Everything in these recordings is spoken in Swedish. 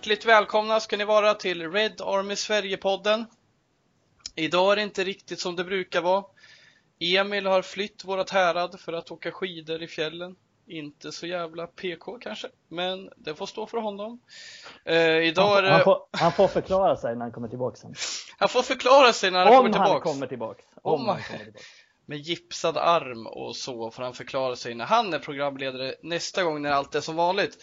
Hjärtligt välkomna ska ni vara till Red Army Sverige-podden. Idag är det inte riktigt som det brukar vara. Emil har flytt vårat härad för att åka skidor i fjällen. Inte så jävla PK kanske, men det får stå för honom. Eh, idag han, det... han, får, han, får, förklara sig när han kommer tillbaka sen. Han får förklara sig när han Om kommer tillbaka. Han kommer tillbaka. Om, Om han kommer tillbaka. Med gipsad arm och så får han förklara sig när han är programledare nästa gång när allt är som vanligt.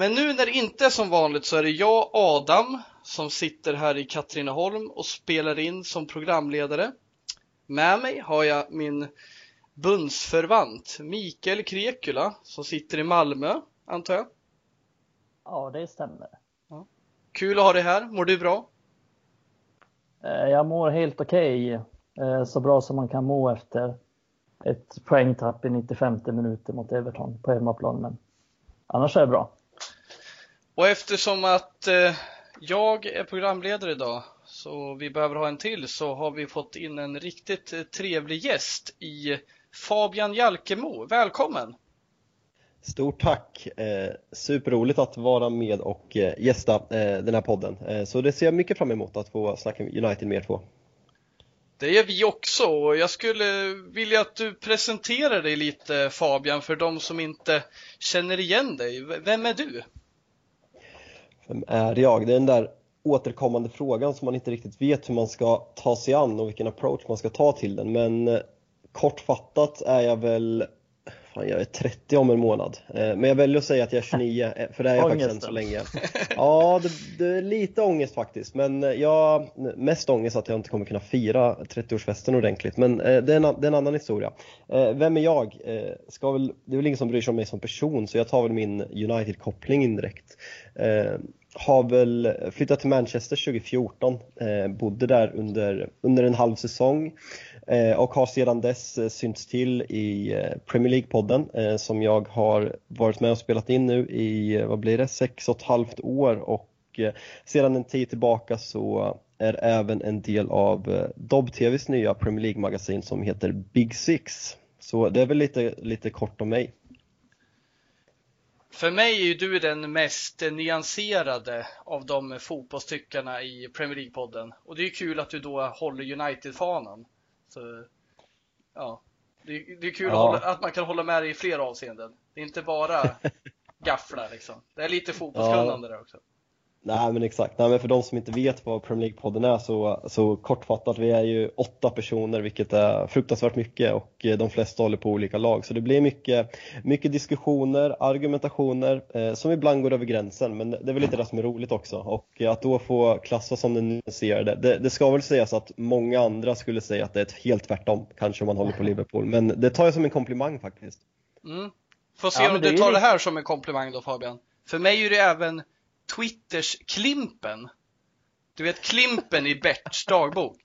Men nu när det inte är som vanligt så är det jag, Adam, som sitter här i Katrineholm och spelar in som programledare. Med mig har jag min bundsförvant Mikael Krekula som sitter i Malmö, antar jag? Ja, det stämmer. Ja. Kul att ha dig här. Mår du bra? Eh, jag mår helt okej. Okay. Eh, så bra som man kan må efter ett poängtapp i 95 minuter mot Everton på hemmaplan. Men annars är det bra. Och eftersom att eh, jag är programledare idag så vi behöver ha en till så har vi fått in en riktigt eh, trevlig gäst i Fabian Jalkemo. Välkommen! Stort tack! Eh, superroligt att vara med och eh, gästa eh, den här podden. Eh, så det ser jag mycket fram emot att få snacka United med er två. Det gör vi också och jag skulle vilja att du presenterar dig lite Fabian för de som inte känner igen dig. Vem är du? Eh, Vem är jag? Det är den där återkommande frågan som man inte riktigt vet hur man ska ta sig an och vilken approach man ska ta till den. Men eh, kortfattat är jag väl Fan, jag är 30 om en månad. Eh, men jag väljer att säga att jag är 29, eh, för det är jag faktiskt än så länge. Ja, det, det, är lite ångest faktiskt. Men jag mest ångest att jag inte kommer kunna fira 30-årsfesten ordentligt. Men det är, en, det är en annan historia. Vem är jag? Ska väl, det är väl ingen som bryr sig om mig som person, så jag tar väl min United-koppling indirekt har väl flyttat till Manchester 2014, eh, bodde där under, under en halv säsong eh, Eh, och har sedan dess eh, synts till i eh, Premier League-podden som jag har varit med och spelat in nu i, vad blir det, sex och ett halvt år och sedan en tid tillbaka så är även en del av Dobb-TVs nya Premier League-magasin som heter Big Six. Så det är väl lite, lite kort om mig. För mig är ju du den mest nyanserade av de fotbollstyckarna i Premier League-podden. Och det är ju kul att du då håller United-fanan. Ja. Det är, det är kul ja. att, hålla, att, man kan hålla med dig i flera avseenden. Det är inte bara gafflar liksom. Det är lite fotbollskunnande ja. där också. Nej men exakt, Nej, men för de som inte vet vad Premier League-podden är så, så kortfattat, vi är ju åtta personer vilket är fruktansvärt mycket och eh, de flesta håller på olika lag så det blir mycket, mycket diskussioner, argumentationer eh, som ibland går över gränsen men det är väl lite det som är roligt också och att då få klassas som den nyanserade, det, det ska väl sägas att många andra skulle säga att det är ett helt tvärtom kanske om man håller på Liverpool men det tar jag som en komplimang faktiskt. Mm. Får se ja, om du tar det här som en komplimang då Fabian. För mig är det även Twitters Klimpen. Du vet Klimpen i Berts dagbok.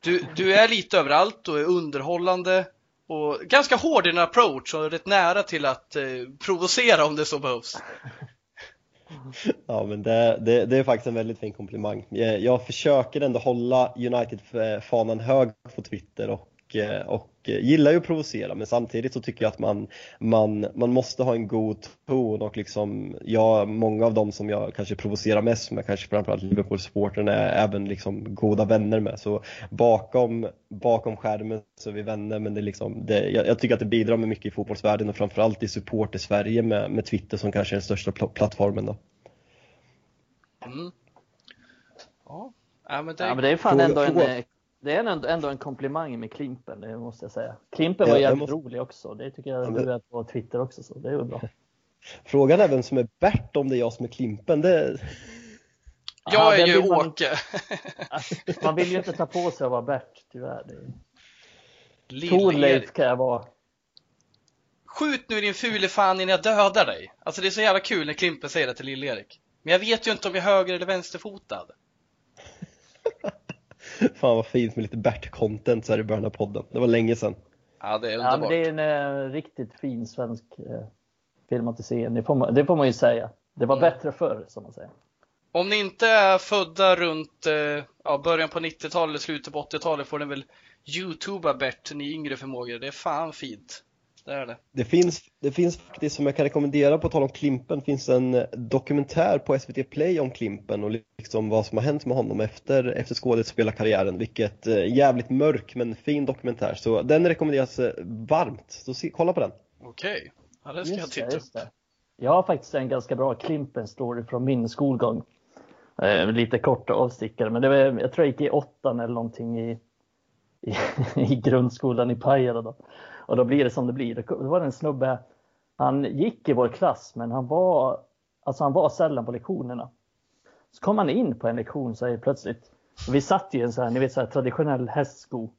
Du, du är lite överallt och är underhållande och ganska hård i din approach och rätt nära till att eh, provocera om det så behövs. Ja men det, det, det, är faktiskt en väldigt fin komplimang. Jag, jag försöker ändå hålla United-fanan hög på Twitter och eh, och, och gillar ju att provocera men samtidigt så tycker jag att man, man, man måste ha en god ton och liksom, ja, många av dem som jag kanske provocerar mest med, kanske framförallt Liverpool-supporten, är även liksom goda vänner med. Så bakom, bakom skärmen så är vi vänner men det är liksom, det, jag, jag, tycker att det bidrar med mycket i fotbollsvärlden och framförallt i support i Sverige med, med Twitter som kanske är den största pl plattformen då. Mm. Ja. Ja men, det... ja men det är fan ändå en det är ändå, ändå en komplimang med Klimpen, det måste jag säga. Klimpen var ja, jävligt måste... rolig också. Det tycker jag ja, du är på Twitter också, så det är ju bra. Frågan är vem som är Bert om det är jag som är Klimpen. Det... Jag är ju man... Åke. man vill ju inte ta på sig att vara Bert, tyvärr. Det... Torleif kan jag vara. Skjut nu din fule fan innan jag dödar dig. Alltså det är så jävla kul när Klimpen säger det till Lill-Erik. Men jag vet ju inte om jag är höger eller vänsterfotad. Fan vad fint med lite Bert-content så här i början av podden. Det var länge sedan. Ja, det är underbart. Ja, men det är en uh, riktigt fin svensk uh, filmatisering. Det får, man, det får man ju säga. Det var mm. bättre förr, som man säger. Om ni inte är födda runt uh, ja, början på 90-talet eller slutet på 80-talet får ni väl youtuba Bert, ni yngre förmågor. Det är fan fint. Det är det. Det finns, det finns faktiskt, som jag kan rekommendera på tal om Klimpen, finns en dokumentär på SVT Play om Klimpen och liksom vad som har hänt med honom efter, efter skådespelarkarriären. Vilket eh, jävligt mörk men fin dokumentär. Så den rekommenderas eh, varmt. Så se, kolla på den. Okej, okay. ja, det ska just jag titta upp. Jag har faktiskt en ganska bra Klimpen-story från min skolgång. Eh, lite korta avstickare, men det var, jag tror jag gick i åttan eller någonting i, i, i grundskolan i Pajala. Då. Och då blir det som det blir. Det var en snubbe, han gick i vår klass, men han var, alltså han var sällan på lektionerna. Så kom han in på en lektion så plötsligt, vi satt i en så här, ni vet, så här, traditionell hästsko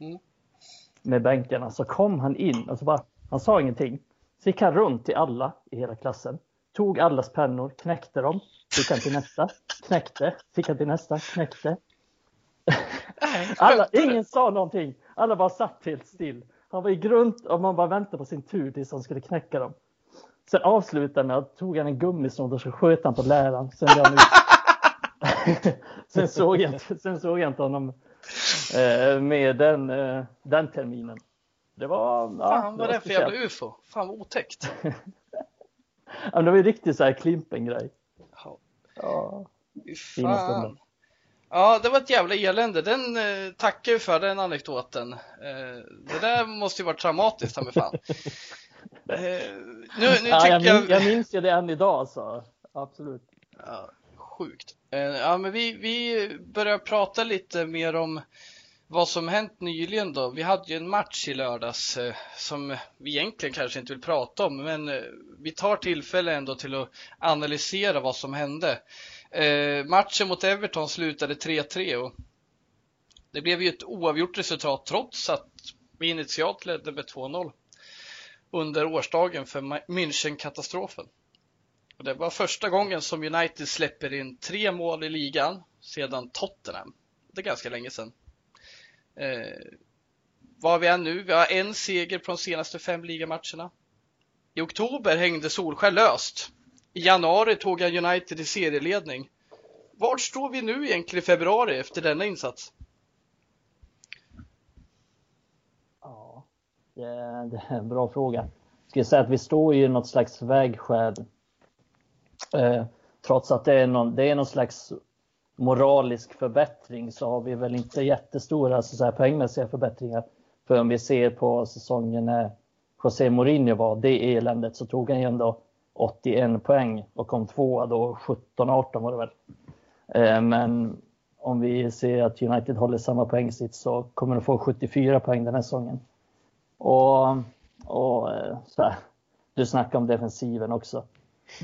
mm. med bänkarna, så kom han in och så bara, han sa ingenting. Så gick han runt till alla i hela klassen, tog allas pennor, knäckte dem, fick han till nästa, knäckte, fick han till nästa, knäckte. Alla, ingen sa någonting, alla bara satt helt still. Han var i grund och man bara väntade på sin tur tills han skulle knäcka dem. Sen avslutade med att tog han en gummisnodd och så sköt han på läraren. Sen, sen, såg, jag, sen såg jag inte honom eh, med den, eh, den terminen. Det var... Ja, Fan vad det är för jävla ufo. Fan vad otäckt. ja, det var ju riktigt så här Klimpen-grej. Ja. ja. Fan. Ja, det var ett jävla elände. Den eh, tackar vi för, den anekdoten. Eh, det där måste ju varit traumatiskt, med fan. Eh, nu, nu ja, jag, jag... jag minns ju det än idag, så absolut. Ja, sjukt. Eh, ja, men vi, vi börjar prata lite mer om vad som hänt nyligen då. Vi hade ju en match i lördags eh, som vi egentligen kanske inte vill prata om, men eh, vi tar tillfälle ändå till att analysera vad som hände. Eh, matchen mot Everton slutade 3-3 och det blev ju ett oavgjort resultat trots att vi initialt ledde med 2-0 under årsdagen för München-katastrofen. Det var första gången som United släpper in tre mål i ligan sedan Tottenham. Det är ganska länge sedan. Eh, var vi är nu? Vi har en seger på de senaste fem ligamatcherna. I oktober hängde Solskär löst i januari tog han United i serieledning. Var står vi nu egentligen i februari efter denna insats? Ja, det är, en bra fråga. Jag skulle säga att vi står i något slags vägskäl. Eh, trots att det är, någon, det är någon slags moralisk förbättring så har vi väl inte jättestora så säga, poängmässiga förbättringar. För om vi ser på säsongen när José Mourinho var det eländet så tog han ju ändå 81 poäng och kom tvåa då 17-18 var det väl. Eh, men om vi ser att United håller samma poängsits så kommer de få 74 poäng den här säsongen. Och, och eh, så här, du snackar om defensiven också.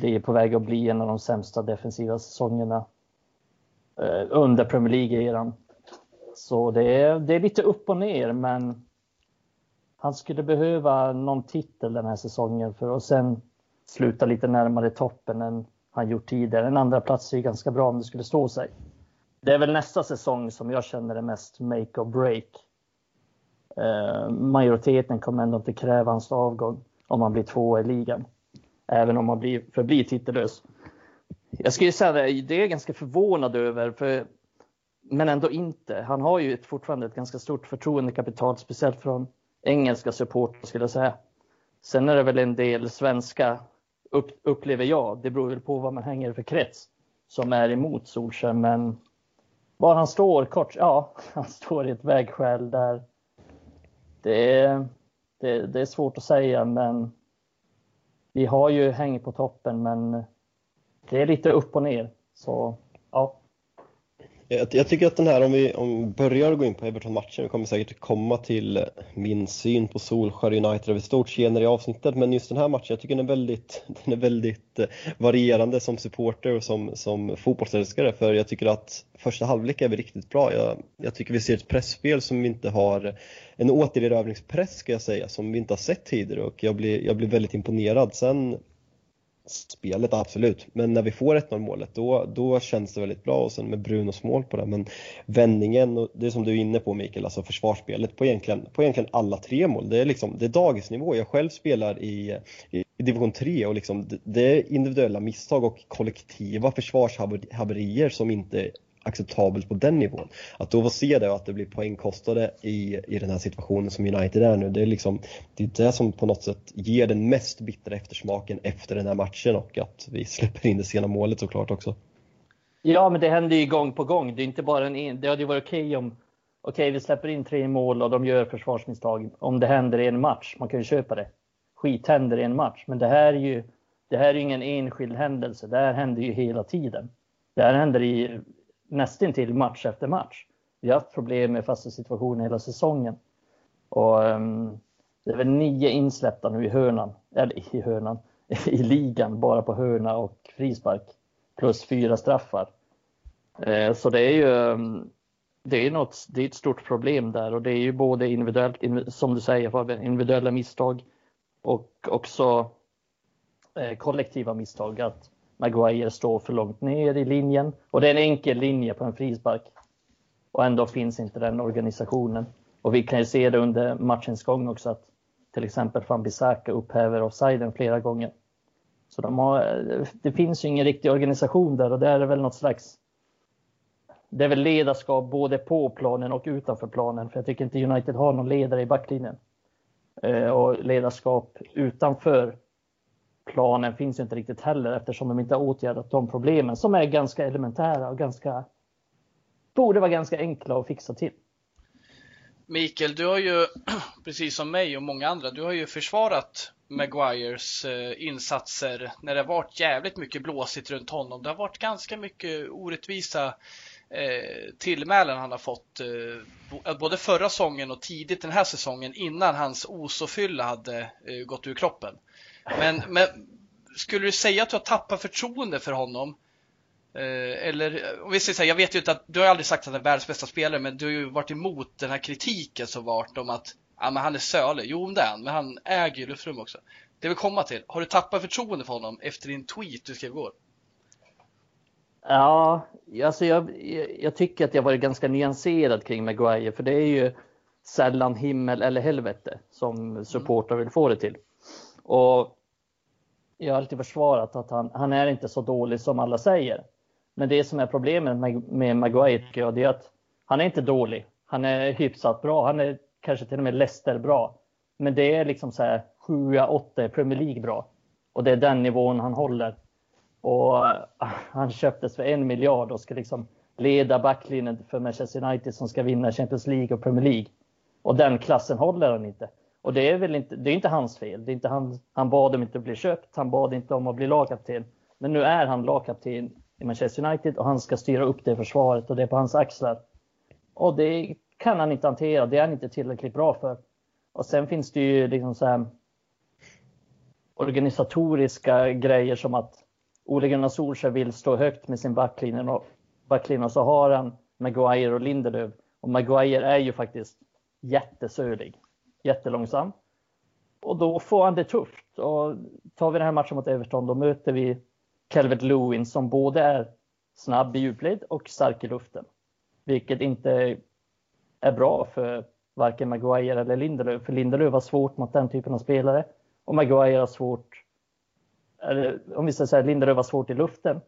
Det är på väg att bli en av de sämsta defensiva säsongerna eh, under Premier League-eran. Så det är, det är lite upp och ner, men han skulle behöva någon titel den här säsongen för att sen sluta lite närmare toppen än han gjort tidigare. En andra plats är ganska bra om det skulle stå sig. Det är väl nästa säsong som jag känner är mest make or break. Eh, majoriteten kommer ändå inte kräva hans avgång om han blir två i ligan. Även om han blir, förblir titellös. Jag skulle säga det, det är jag ganska förvånad över, för, men ändå inte. Han har ju ett, fortfarande ett ganska stort förtroendekapital, speciellt från engelska supportrar skulle jag säga. Sen är det väl en del svenska upp, upplever jag. Det beror väl på vad man hänger för krets som är emot Solskjaer. Men var han står kort, ja, han står i ett vägskäl där det är, det, det är svårt att säga, men vi har ju häng på toppen, men det är lite upp och ner. Så ja, jag, jag, tycker att den här, om vi, om vi börjar gå in på Everton-matchen, vi kommer säkert komma till min syn på Solskär United över stort senare i avsnittet, men just den här matchen, jag tycker den är väldigt, den är väldigt eh, varierande som supporter och som, som fotbollsälskare, för jag tycker att första halvlek är vi riktigt bra. Jag, jag tycker vi ser ett pressspel som vi inte har, en återerövringspress ska jag säga, som vi inte har sett tidigare och jag blir, jag blir väldigt imponerad. Sen spelet, absolut. Men när vi får 1-0 målet, då, då känns det väldigt bra och sen med Brunos mål på det. Men vändningen, och det som du är inne på Mikael, alltså försvarsspelet på egentligen, på egentligen alla tre mål. Det är, liksom, det är dagisnivå. Jag själv spelar i, i, i division 3 och liksom, det, det är individuella misstag och kollektiva försvarshaverier som inte acceptabelt på den nivån. Att då få se det och att det blir poängkostade i, i den här situationen som United är nu, det är liksom det, är det som på något sätt ger den mest bittra eftersmaken efter den här matchen och att vi släpper in det sena målet såklart också. Ja, men det händer ju gång på gång. Det är inte bara en, det hade ju varit okej okay om okej, okay, vi släpper in tre mål och de gör försvarsmisstag. Om det händer i en match, man kan ju köpa det. Skit händer i en match, men det här är ju det här är ju ingen enskild händelse. Det här händer ju hela tiden. Det här händer i nästintill match efter match. Vi har haft problem med fasta situationer hela säsongen. Och um, det är väl nio insläppta nu i hörnan, eller i hörnan, i ligan bara på hörna och frispark. Plus fyra straffar. Eh, så det är ju um, det är, något, det är ett stort problem där och det är ju både individuellt, som du säger individuella misstag och också eh, kollektiva misstag. Att Maguire står för långt ner i linjen och det är en enkel linje på en frispark. Och ändå finns inte den organisationen. Och vi kan ju se det under matchens gång också att till exempel Van Bissaka upphäver offsiden flera gånger. Så de har, det finns ju ingen riktig organisation där och det är väl något slags det är väl ledarskap både på planen och utanför planen. För jag tycker inte United har någon ledare i backlinjen. Eh, och ledarskap utanför planen finns ju inte riktigt heller eftersom de inte har åtgärdat de problemen som är ganska elementära och ganska borde vara ganska enkla att fixa till. Mikael, du har ju precis som mig och många andra, du har ju försvarat Maguires eh, insatser när det har varit jävligt mycket blåsigt runt honom. Det har varit ganska mycket orättvisa eh, tillmälen han har fått eh, både förra säsongen och tidigt den här säsongen innan hans osofylla hade gått ur kroppen. Men, men skulle du säga att du har tappat förtroende för honom? Eh, eller om vi säger så här, jag vet ju inte att du har aldrig sagt att han är världens bästa spelare, men du har ju varit emot den här kritiken som varit om att ja, men han är sölig. Jo, det är han, men han äger ju luftrum också. Det vill komma till, har du tappat förtroende för honom efter din tweet du skrev igår? Ja, alltså jag, jag tycker att jag varit ganska nyanserad kring Maguire, för det är ju sällan himmel eller helvete som supportrar vill få det till. Och jag har alltid försvarat att han, han är inte så dålig som alla säger. Men det som är problemet med, med Maguire tycker jag, det är att han är inte dålig. Han är hyfsat bra. Han är kanske till och med Leicester bra. Men det är liksom så här 7-8 Premier League bra. Och det är den nivån han håller. Och eh, han köptes för en miljard och ska liksom leda backlinjen för Manchester United som ska vinna Champions League och Premier League. Och den klassen håller han inte. Och det är väl inte, det är inte hans fel. Det är inte han, han bad om inte att bli köpt. Han bad inte om att bli lagkapten. Men nu är han lagkapten i Manchester United och han ska styra upp det försvaret och det är på hans axlar. Och det kan han inte hantera. Det är han inte tillräckligt bra för. Och sen finns det ju liksom så här organisatoriska grejer som att Ole Gunnar Solskjaer vill stå högt med sin backlinje och, backlinje och så har han Maguire och Lindelöf. Och Maguire är ju faktiskt jättesölig jättelångsam. Och då får han det tufft. Och tar vi den här matchen mot Everton, då möter vi Calvert Lewin som både är snabb i djupled och stark i luften. Vilket inte är bra för varken Maguire eller Lindelöf. För Lindelöf har svårt mot den typen av spelare. Och Maguire har svårt, eller om vi ska säga Lindelöf har svårt i luften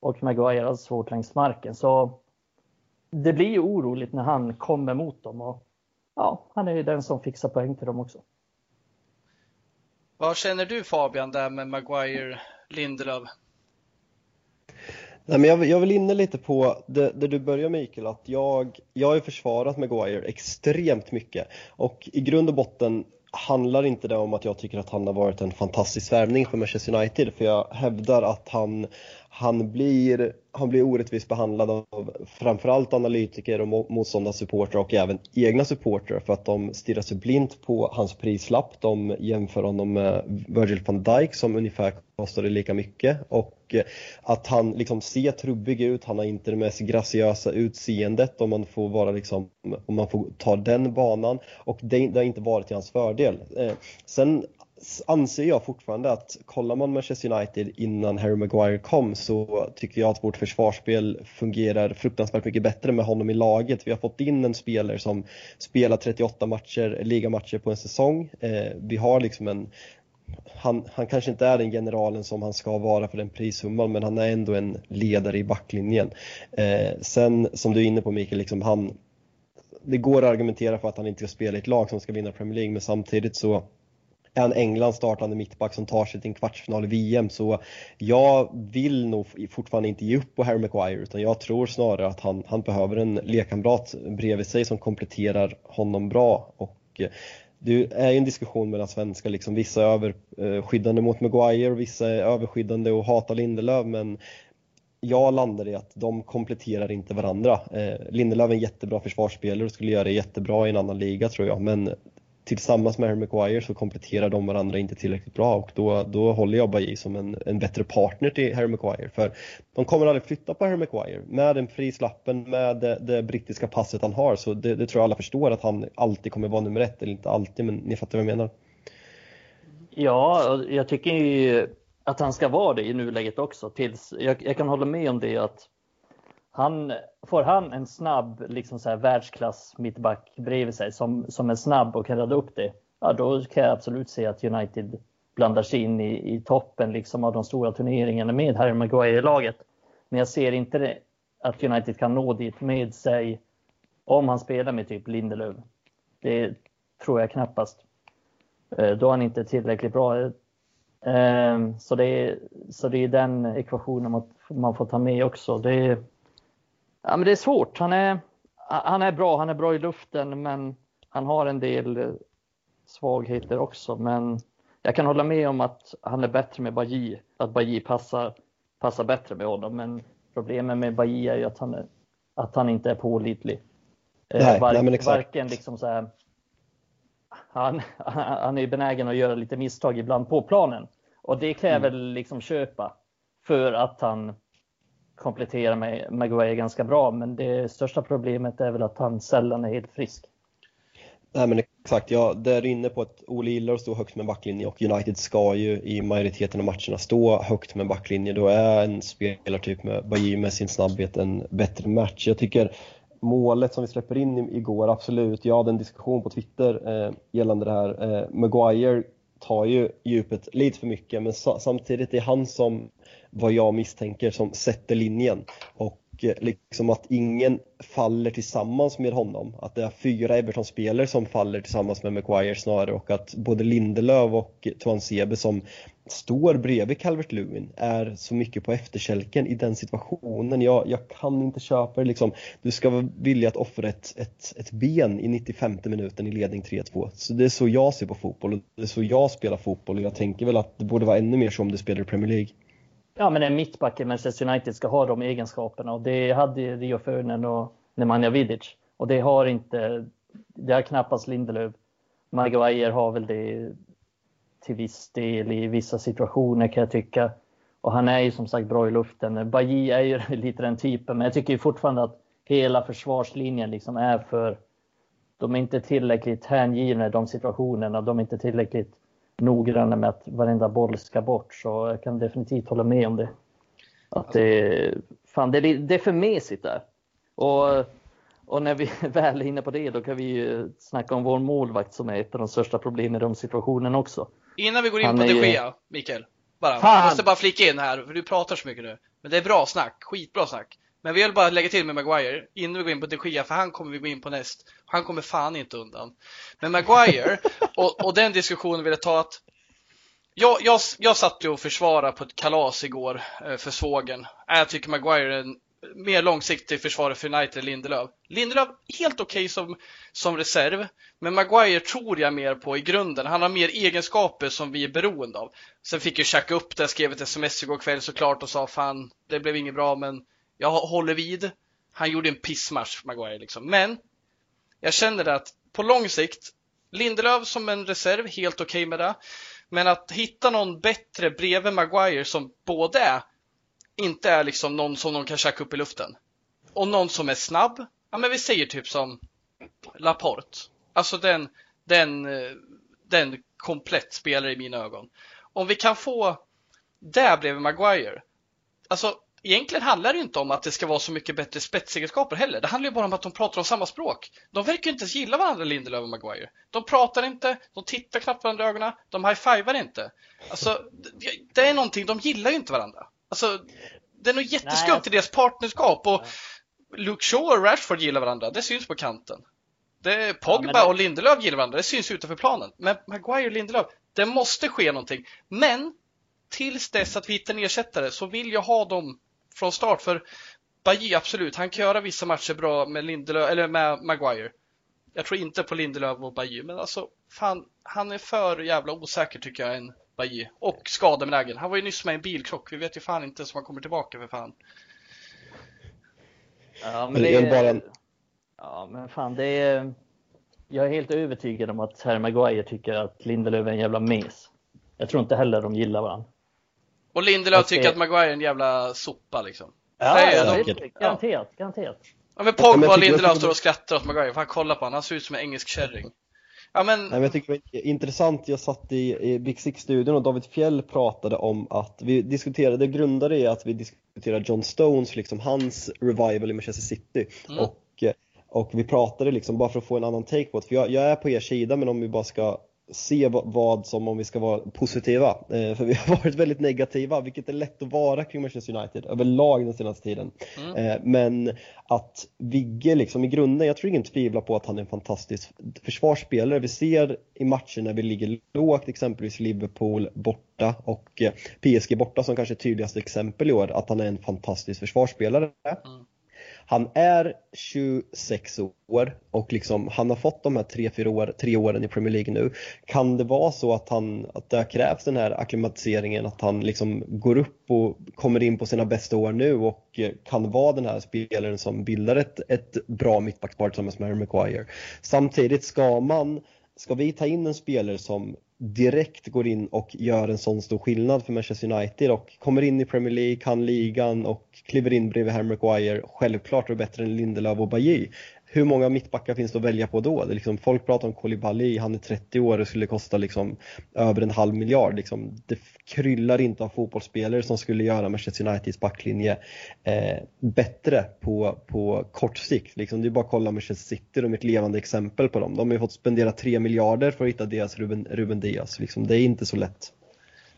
och Maguire har svårt längs marken. Så det blir ju oroligt när han kommer mot dem. Och ja, han är ju den som fixar poäng till dem också. Vad känner du Fabian där med Maguire, Lindelöf? Nej, men jag, jag vill inne lite på det, det du börjar Mikael, att jag, jag har ju försvarat Maguire extremt mycket och i grund och botten handlar inte det om att jag tycker att han har varit en fantastisk värvning för Manchester United för jag hävdar att han, han blir han blir orättvist behandlad av framförallt analytiker och motståndarsupportrar och även egna supportrar för att de stirrar sig blint på hans prislapp. De jämför honom med Virgil van Dijk som ungefär kostade lika mycket och eh, att han liksom ser trubbig ut, han har inte det mest graciösa utseendet om man får vara liksom, om man får ta den banan och det, det har inte varit till hans fördel. Eh, sen anser jag fortfarande att kollar man Manchester United innan Harry Maguire kom så tycker jag att vårt försvarsspel fungerar fruktansvärt mycket bättre med honom i laget. Vi har fått in en spelare som spelar 38 matcher, ligamatcher på en säsong. Eh, vi har liksom en han, han kanske inte är den generalen som han ska vara för den prissumman men han är ändå en ledare i backlinjen. Eh, sen som du är inne på Mikael, liksom han, det går att argumentera för att han inte ska spela i ett lag som ska vinna Premier League men samtidigt så är han Englands startande mittback som tar sig till en kvartsfinal i VM så jag vill nog fortfarande inte ge upp på Harry Maguire utan jag tror snarare att han, han behöver en lekkamrat bredvid sig som kompletterar honom bra och eh, det är ju en diskussion mellan svenskar, liksom, vissa är överskyddande eh, mot Maguire och vissa är överskyddande och hatar Lindelöf men jag landar i att de kompletterar inte varandra. Eh, Lindelöf är en jättebra försvarsspelare och skulle göra det jättebra i en annan liga tror jag men tillsammans med Harry Maguire så kompletterar de varandra inte tillräckligt bra och då, då håller jag Baji som en, en bättre partner till Harry Maguire. För de kommer aldrig flytta på Harry Maguire. Med den frislappen, med det, det, brittiska passet han har så det, det, tror jag alla förstår att han alltid kommer vara nummer ett, eller inte alltid men ni fattar vad jag menar. Ja, jag tycker ju att han ska vara det i nuläget också. Tills jag, jag kan hålla med om det att han, får han en snabb liksom så här, världsklass mittback bredvid sig som, som är snabb och kan rädda upp det, ja, då kan jag absolut se att United blandar sig in i, i toppen liksom av de stora turneringarna med Harry Maguire i laget. Men jag ser inte det, att United kan nå dit med sig om han spelar med typ Lindelöf. Det tror jag knappast. Eh, då är han inte tillräckligt bra. Eh, så det är, så det är den ekvationen man får ta med också. Det är, Ja, men det är svårt. Han är, han är bra, han är bra i luften, men han har en del eh, svagheter också. Men jag kan hålla med om att han är bättre med Baji, att Baji passar, passar bättre med honom. Men problemet med Baji är ju att han, är, att han inte är pålitlig. Eh, nej, Var, nej, varken liksom så här, han, han är benägen att göra lite misstag ibland på planen och det kräver mm. liksom köpa för att han kompletterar med Maguire ganska bra, men det största problemet är väl att han sällan är helt frisk. Nej men exakt, ja, där är inne på att Ole gillar att stå högt med backlinje och United ska ju i majoriteten av matcherna stå högt med backlinje. Då är en spelartyp med Bajy med sin snabbhet en bättre match. Jag tycker målet som vi släpper in igår, absolut, jag hade en diskussion på Twitter eh, gällande det här. Eh, Maguire tar ju djupet lite för mycket men samtidigt är han som vad jag misstänker som sätter linjen. Och Eh, liksom att ingen faller tillsammans med honom. Att det är fyra Everton-spelare som faller tillsammans med Maguire snarare och att både Lindelöf och Tuan Sebe som står bredvid Calvert Lewin är så mycket på efterkälken i den situationen. Jag, jag kan inte köpa det liksom. Du ska vara villig att offra ett, ett, ett ben i 95 minuten i ledning 3-2. Så det är så jag ser på fotboll och det är så jag spelar fotboll och jag tänker väl att det borde vara ännu mer så om du spelar i Premier League. Ja, men en mittback i Manchester United ska ha de egenskaperna och det hade Rio Ferdinand och Nemanja Vidic. Och det har inte, det har knappast Lindelöf. Maguire har väl det till viss del i vissa situationer kan jag tycka. Och han är ju som sagt bra i luften. Bajy är ju lite den typen, men jag tycker fortfarande att hela försvarslinjen liksom är för... De är inte tillräckligt hängivna i de situationerna. De är inte tillräckligt noggranna med att varenda boll ska bort. Så jag kan definitivt hålla med om det. Att det, fan, det, är, det är för mesigt där. Och, och när vi väl är inne på det, då kan vi ju snacka om vår målvakt som är ett av de största problemen i de situationerna också. Innan vi går in Han på de Gea, Mikael. Bara, jag måste bara flika in här, för du pratar så mycket nu. Men det är bra snack, skitbra snack. Men vi vill bara lägga till med Maguire innan vi går in på de Gea, för han kommer vi gå in på näst. Han kommer fan inte undan. Men Maguire, och, och den diskussionen vill jag ta att jag, jag, jag satt ju och försvarade på ett kalas igår eh, för svågen. Jag tycker Maguire är en mer långsiktig försvarare för United än Lindelöf. Lindelöf helt okej okay som, som reserv, men Maguire tror jag mer på i grunden. Han har mer egenskaper som vi är beroende av. Sen fick ju Jack upp det, skrev ett sms igår kväll såklart och sa fan, det blev inget bra, men jag håller vid. Han gjorde en pissmatch, Maguire liksom. Men jag känner att på lång sikt, Lindelöf som en reserv, helt okej okay med det. Men att hitta någon bättre bredvid Maguire som både är, inte är liksom någon som de kan käka upp i luften. Och någon som är snabb. Ja, men vi säger typ som Laporte. Alltså den, den, den komplett spelare i mina ögon. Om vi kan få det bredvid Maguire. Alltså egentligen handlar det inte om att det ska vara så mycket bättre spetsegenskaper heller. Det handlar ju bara om att de pratar om samma språk. De verkar inte ens gilla varandra, Lindelöf och Maguire. De pratar inte, de tittar knappt varandra i ögonen, de high-fivar inte. Alltså, det är någonting, de gillar ju inte varandra. Alltså, det är nog jätteskumt i deras partnerskap och Luke Shaw och Rashford gillar varandra, det syns på kanten. Det, Pogba ja, det... och Lindelöf gillar varandra, det syns utanför planen. Men Maguire och Lindelöf, det måste ske någonting. Men tills dess att vi hittar en ersättare så vill jag ha dem från start. För Bajy, absolut, han kan göra vissa matcher bra med Lindelöf, eller med Maguire. Jag tror inte på Lindelöf och Bajy, men alltså fan, han är för jävla osäker tycker jag än Bajy. Och skadebenägen. Han var ju nyss med i en bilkrock. Vi vet ju fan inte om han kommer tillbaka för fan. Ja, men det är... Ja, men fan det är... Jag är helt övertygad om att herr Maguire tycker att Lindelöf är en jävla mes. Jag tror inte heller de gillar varandra. Och Lindelöf tycker att Maguire är en jävla sopa liksom. Ja, Nej, ja, de... garanterat, garanterat. Ja, men Pogba och Lindelöf står och skrattar åt Maguire. Fan kolla på honom, han ser ut som en engelsk kärring. Ja, men... Nej, men jag tycker det var intressant, jag satt i, i Big Six-studion och David Fjell pratade om att vi diskuterade, det grundade i att vi diskuterade John Stones, liksom hans revival i Manchester City. Mm. Och, och vi pratade liksom, bara för att få en annan take på det, för jag, jag är på er sida men om vi bara ska se vad som, om vi ska vara positiva, eh, för vi har varit väldigt negativa, vilket är lätt att vara kring Manchester United överlag den senaste tiden. Mm. Eh, men att Vigge liksom i grunden, jag tror ingen tvivlar på att han är en fantastisk försvarsspelare. Vi ser i matcher när vi ligger lågt, exempelvis Liverpool borta och eh, PSG borta som kanske är tydligaste exempel i år, att han är en fantastisk försvarsspelare. Mm. Han är 26 år och liksom, han har fått de här tre, fyra år, tre åren i Premier League nu. Kan det vara så att, han, att det krävs den här akklimatiseringen, att han liksom går upp och kommer in på sina bästa år nu och eh, kan vara den här spelaren som bildar ett, ett bra mittbackspar tillsammans med Harry Maguire. Samtidigt ska man Ska vi ta in en spelare som direkt går in och gör en sån stor skillnad för Manchester United och kommer in i Premier League, kan ligan och kliver in bredvid Harry Maguire. Självklart är bättre än Lindelöf och Bajy hur många mittbackar finns det att välja på då? Det liksom, folk pratar om Kolibali, han är 30 år och skulle kosta liksom över en halv miljard. Liksom, det kryllar inte av fotbollsspelare som skulle göra Manchester Uniteds backlinje eh, bättre på, på kort sikt. Liksom, det är bara att kolla Manchester City, de är ett levande exempel på dem. De har ju fått spendera 3 miljarder för att hitta deras Ruben, Ruben Diaz. Liksom, det är inte så lätt.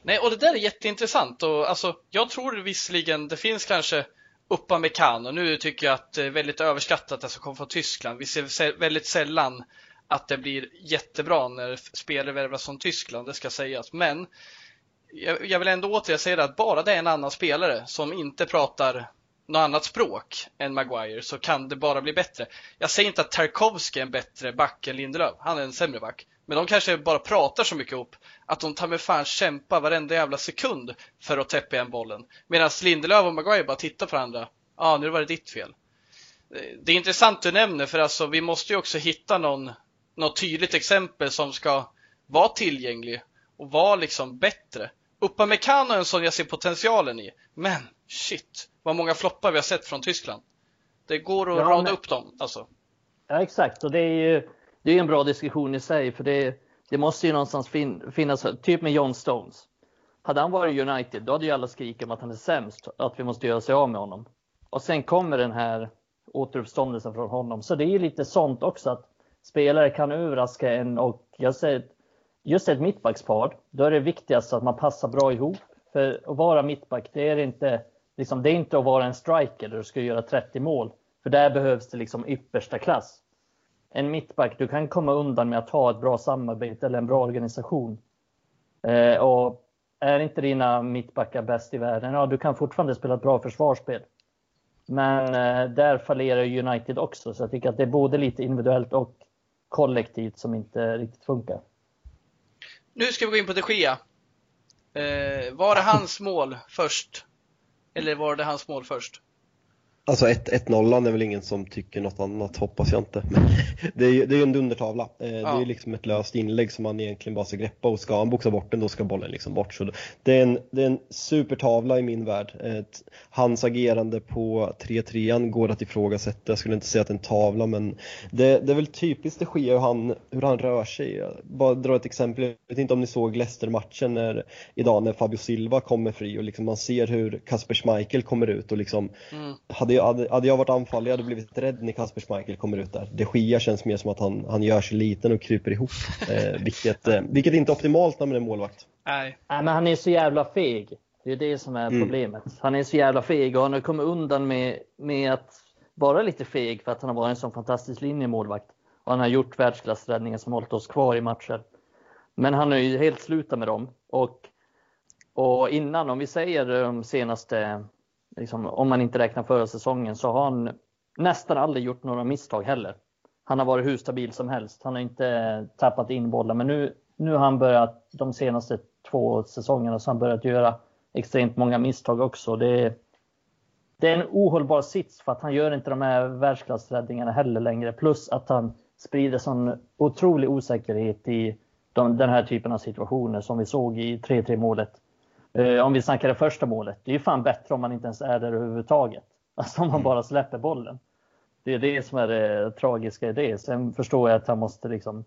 Nej, och det där är jätteintressant och alltså, jag tror visserligen det finns kanske Upamecano. Nu tycker jag att det är väldigt överskattat alltså det som kommer från Tyskland. Vi ser väldigt sällan att det blir jättebra när spelare värvas från Tyskland, det ska sägas. Men jag vill ändå återigen säga att bara det är en annan spelare som inte pratar något annat språk än Maguire så kan det bara bli bättre. Jag säger inte att Tarkovsky är en bättre back än Lindelöf. Han är en sämre back. Men de kanske bara pratar så mycket ihop att de tar med fan kämpa varenda jävla sekund för att täppa igen bollen. Medan Lindelöf och Maguire bara tittar på varandra. Ja, ah, nu var det ditt fel. Det är intressant du nämner för alltså vi måste ju också hitta någon, något tydligt exempel som ska vara tillgänglig och vara liksom bättre. Upamecano är en sån jag ser potentialen i. Men shit, vad många floppar vi har sett från Tyskland. Det går att ja, rada men... upp dem alltså. Ja exakt och det är ju det är en bra diskussion i sig för det, det måste ju någonstans fin, finnas, typ med John Stones. Hade han varit United, då hade ju alla skrikit om att han är sämst, att vi måste göra sig av med honom. Och sen kommer den här återuppståndelsen från honom. Så det är ju lite sånt också att spelare kan överraska en och jag säger just ett mittbackspar, då är det viktigast att man passar bra ihop. För att vara mittback, det är inte, liksom, det är inte att vara en striker där du ska göra 30 mål. För där behövs det liksom yppersta klass en mittback, du kan komma undan med att ha ett bra samarbete eller en bra organisation. Eh, och är inte dina mittbackar bäst i världen, ja du kan fortfarande spela ett bra försvarsspel. Men eh, där fallerar United också, så jag tycker att det är både lite individuellt och kollektivt som inte riktigt funkar. Nu ska vi gå in på de Gea. Eh, var det hans mål först? Eller var det hans mål först? Alltså 1-0 är väl ingen som tycker något annat, hoppas jag inte. Men det är ju det är en dundertavla. Eh. Det är liksom ett löst inlägg som man egentligen bara ska greppa och ska han boxa bort den då ska bollen liksom bort. Så det är en, det är en supertavla i min värld. Ett, hans agerande på 3-3 går att ifrågasätta. Jag skulle inte säga att det är en tavla men det, det är väl typiskt det sker hur han, hur han rör sig. Jag bara dra ett exempel. Jag vet inte om ni såg Leicester-matchen när, idag när Fabio Silva kommer fri och liksom man ser hur Kasper Schmeichel kommer ut och liksom mm. hade jag, hade, hade jag varit anfallare hade jag blivit rädd när Kasper Schmeichel kommer ut där. De Gia känns mer som att han, han gör sig liten och kryper ihop. Eh, vilket, eh, vilket inte är optimalt när man är målvakt. Nej. Nej, men han är så jävla feg. Det är det som är mm. problemet. Han är så jävla feg och han har kommit undan med, med att vara lite feg för att han har varit en sån fantastisk linjemålvakt. Och han har gjort världsklassräddningar som hållit oss kvar i matcher. Men han har ju helt slutat med dem. Och, och innan, om vi säger de senaste liksom, om man inte räknar förra säsongen, så har han nästan aldrig gjort några misstag heller. Han har varit hur stabil som helst. Han har inte tappat in bollar, men nu, nu har han börjat, de senaste två säsongerna, så har han börjat göra extremt många misstag också. Det, det är en ohållbar sits för att han gör inte de här världsklassräddningarna heller längre. Plus att han sprider sån otrolig osäkerhet i de, den här typen av situationer som vi såg i 3-3 målet om vi snackar det första målet, det är ju fan bättre om man inte ens är där överhuvudtaget. Alltså om man mm. bara släpper bollen. Det är det som är det tragiska i det. Sen förstår jag att han måste liksom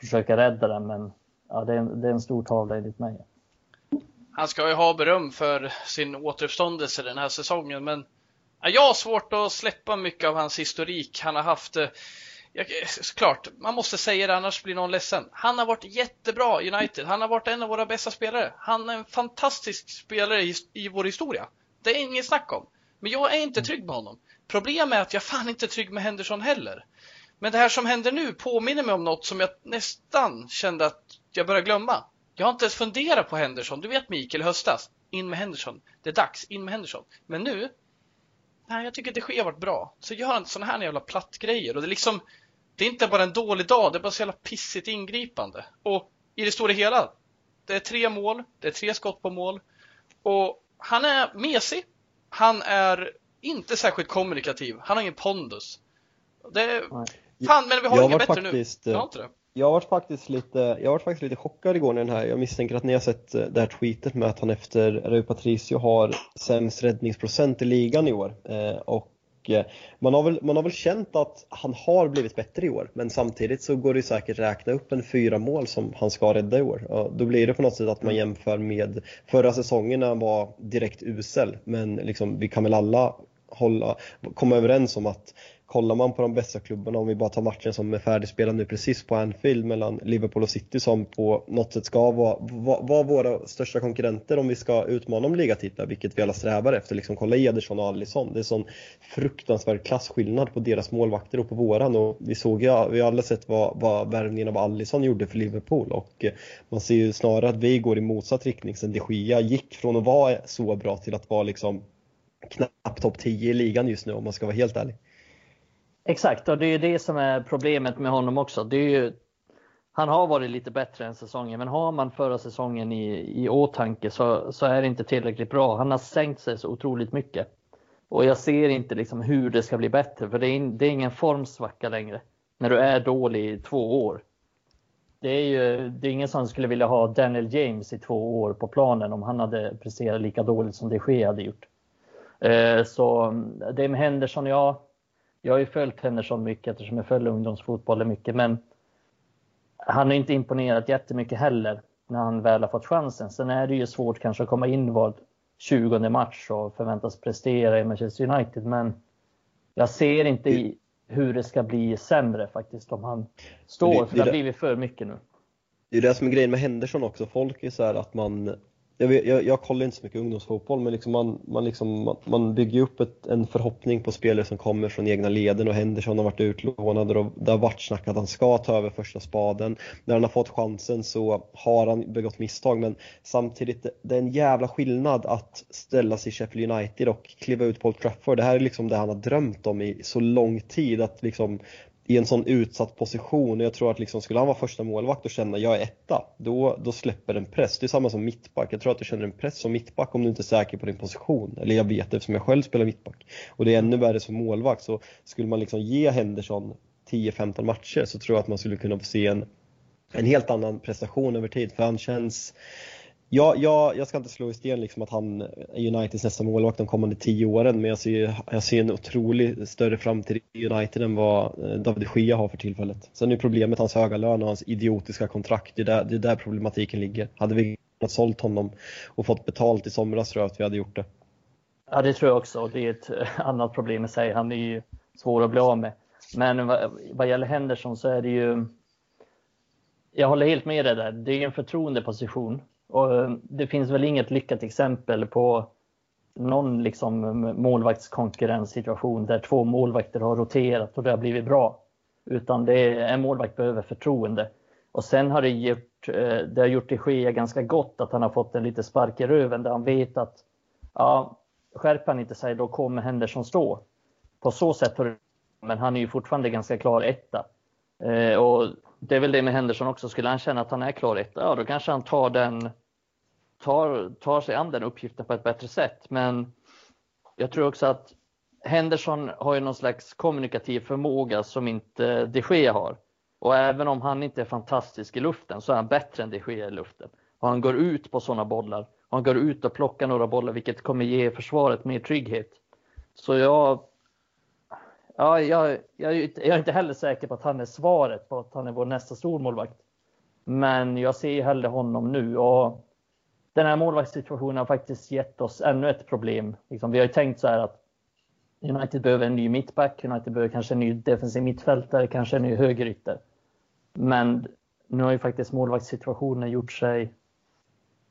försöka rädda den, men ja, det, är en, det är en stor tavla enligt mig. Han ska ju ha beröm för sin återuppståndelse den här säsongen, men jag har svårt att släppa mycket av hans historik. Han har haft eh, jag, såklart, man måste säga det annars blir någon ledsen. Han har varit jättebra i United. Han har varit en av våra bästa spelare. Han är en fantastisk spelare i, i vår historia. Det är inget snack om. Men jag är inte trygg med honom. Problemet är att jag fan inte är trygg med Henderson heller. Men det här som händer nu påminner mig om något som jag nästan kände att jag började glömma. Jag har inte ens funderat på Henderson. Du vet Mikael höstas. In med Henderson. Det är dags. In med Henderson. Men nu? Nej, jag tycker det har varit bra. Så gör han sådana här jävla plattgrejer och det är liksom det är inte bara en dålig dag, det är bara så jävla pissigt ingripande. Och i det stora hela, det är tre mål, det är tre skott på mål. Och han är mesig. Han är inte särskilt kommunikativ. Han har ingen pondus. Det är... Fan, men vi har inget bättre faktiskt, nu. Jag har inte det. Jag var faktiskt lite, jag var faktiskt lite chockad igår när den här, jag misstänker att ni har sett eh, det här tweetet med att han efter Rui Patricio har sämst räddningsprocent i ligan i år. Eh, och Eh, man har, väl, man har väl känt att han har blivit bättre i år men samtidigt så går det säkert räkna upp en fyra mål som han ska rädda i år. Ja, då blir det på något sätt att man mm. jämför med förra säsongen när han var direkt usel men liksom, vi kan väl alla hålla, komma överens om att kollar man på de bästa klubbarna, om vi bara tar matchen som är färdigspelad nu precis på Anfield mellan Liverpool och City som på något sätt ska vara, vara våra största konkurrenter om vi ska utmana om ligatitlar, vilket vi alla strävar efter. Liksom, kolla Ederson och Alisson, det är sån fruktansvärd klasskillnad på deras målvakter och på våran och vi såg ju, vi har alla sett vad, vad värvningen av Alisson gjorde för Liverpool och eh, man ser ju snarare att vi går i motsatt riktning sen de Gia gick från att vara så bra till att vara liksom knappt topp 10 i ligan just nu om man ska vara helt ärlig. Exakt, och det är det som är problemet med honom också. Det är ju, han har varit lite bättre än säsongen, men har man förra säsongen i, i åtanke så, så är det inte tillräckligt bra. Han har sänkt sig så otroligt mycket. Och jag ser inte liksom hur det ska bli bättre, för det är, det är ingen formsvacka längre. När du är dålig i två år. Det är ju det är ingen som skulle vilja ha Daniel James i två år på planen om han hade presterat lika dåligt som det sker hade gjort. Eh, så det med Henderson, ja, jag har ju följt Henderson mycket eftersom jag följer ungdomsfotbollen mycket, men han har inte imponerat jättemycket heller när han väl har fått chansen. Sen är det ju svårt kanske att komma in var 20 match och förväntas prestera i Manchester United, men jag ser inte i hur det ska bli sämre faktiskt om han står, för det har blivit för mycket nu. Det är det som är grejen med Henderson också. Folk är så här att man jag, vet, jag, jag kollar inte så mycket ungdomsfotboll men liksom man, man, liksom, man, man bygger upp ett, en förhoppning på spelare som kommer från egna leden och Henderson har varit utlånad och det har varit snack att han ska ta över första spaden. När han har fått chansen så har han begått misstag men samtidigt, det är en jävla skillnad att ställa sig i Sheffield United och kliva ut på Old Trafford. Det här är liksom det han har drömt om i så lång tid att liksom i en sån utsatt position. Jag tror att liksom, skulle han vara första målvakt och känna jag är etta, då, då släpper en press. Det är samma som mittback. Jag tror att du känner en press som mittback om du inte är säker på din position. Eller jag vet eftersom jag själv spelar mittback. Och det är ännu värre som målvakt. Så skulle man liksom ge Henderson 10-15 matcher så tror jag att man skulle kunna få se en, en helt annan prestation över tid. För han känns Ja, jag, jag ska inte slå i sten liksom att han är Uniteds nästa målvakt de kommande tio åren, men jag ser, jag ser en otroligt större framtid i United än vad eh, David de Gea har för tillfället. Sen är problemet hans höga lön och hans idiotiska kontrakt, det är där, det är där problematiken ligger. Hade vi kunnat sålt honom och fått betalt i somras tror jag att vi hade gjort det. Ja, det tror jag också. Det är ett eh, annat problem i sig. Han är ju svår att bli av med. Men vad, vad gäller Henderson så är det ju... Jag håller helt med dig där. Det är en förtroendeposition och eh, det finns väl inget lyckat exempel på någon liksom målvaktskonkurrenssituation där två målvakter har roterat och det har blivit bra. Utan det är, en målvakt behöver förtroende. Och sen har det gjort, eh, det har gjort det ske ganska gott att han har fått en lite spark i röven där han vet att ja, skärper han inte sig då kommer Henderson stå. På så sätt har det... men han är ju fortfarande ganska klar etta. Eh, och det är väl det med Henderson också. Skulle han känna att han är klar etta, ja då kanske han tar den tar, tar sig an den uppgiften på ett bättre sätt. Men jag tror också att Henderson har ju någon slags kommunikativ förmåga som inte de Gea har. Och även om han inte är fantastisk i luften så är han bättre än de Gea i luften. Och han går ut på sådana bollar. Och han går ut och plockar några bollar vilket kommer ge försvaret mer trygghet. Så jag Ja, jag, jag, jag, är inte heller säker på att han är svaret på att han är vår nästa stormålvakt. Men jag ser hellre honom nu och den här målvaktssituationen har faktiskt gett oss ännu ett problem. Liksom, vi har ju tänkt så här att United behöver en ny mittback, United behöver kanske en ny defensiv mittfältare, kanske en ny högerytter. Men nu har ju faktiskt målvaktssituationen gjort sig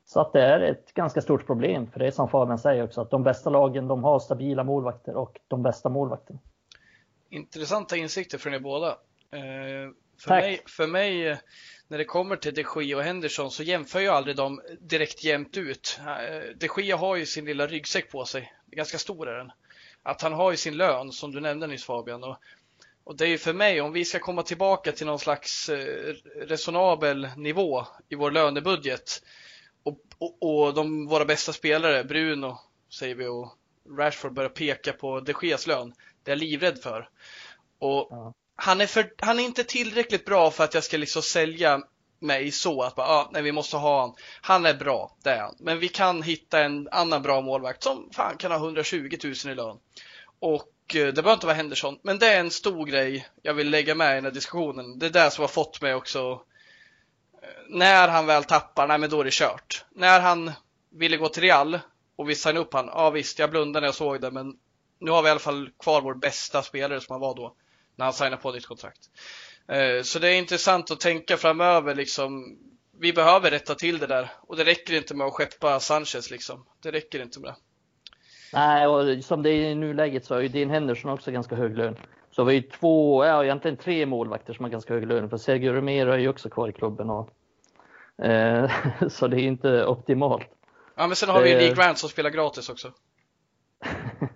så att det är ett ganska stort problem. För det är som Fabian säger också, att de bästa lagen de har stabila målvakter och de bästa målvakterna. Intressanta insikter från er båda. Eh, för, mig, för mig, när det kommer till de Gea och Henderson så jämför jag aldrig dem direkt jämnt ut. Eh, de Gea har ju sin lilla ryggsäck på sig, ganska stor är den. Att han har ju sin lön som du nämnde nyss Fabian. Och, och det är ju för mig, om vi ska komma tillbaka till någon slags eh, resonabel nivå i vår lönebudget och, och, och de, våra bästa spelare, Bruno säger vi och Rashford börjar peka på de Geas lön. Det är jag livrädd för. Och ja. han, är för, han är inte tillräckligt bra för att jag ska liksom sälja mig så att bara, ah, nej, vi måste ha han. Han är bra, det är han. Men vi kan hitta en annan bra målvakt som fan kan ha 120 000 i lön. Och eh, det behöver inte vara Henderson, men det är en stor grej jag vill lägga med i den här diskussionen. Det är det som har fått mig också. Eh, när han väl tappar, nej men då är det kört. När han ville gå till Real och vi signade upp han, ja visst, jag blundade när jag såg det, men nu har vi i alla fall kvar vår bästa spelare som han var då, när han signade på ditt kontrakt. Eh, så det är intressant att tänka framöver liksom. Vi behöver rätta till det där och det räcker inte med att skeppa Sanchez liksom. Det räcker inte med det. Nej, och som det är i nuläget så har ju Dean Henderson också ganska hög lön. Så vi har ju två, ja egentligen tre målvakter som har ganska hög lön. För Sergio Romero är ju också kvar i klubben. Och, eh, så det är inte optimalt. Ja, men sen har vi ju Lee Grant som spelar gratis också.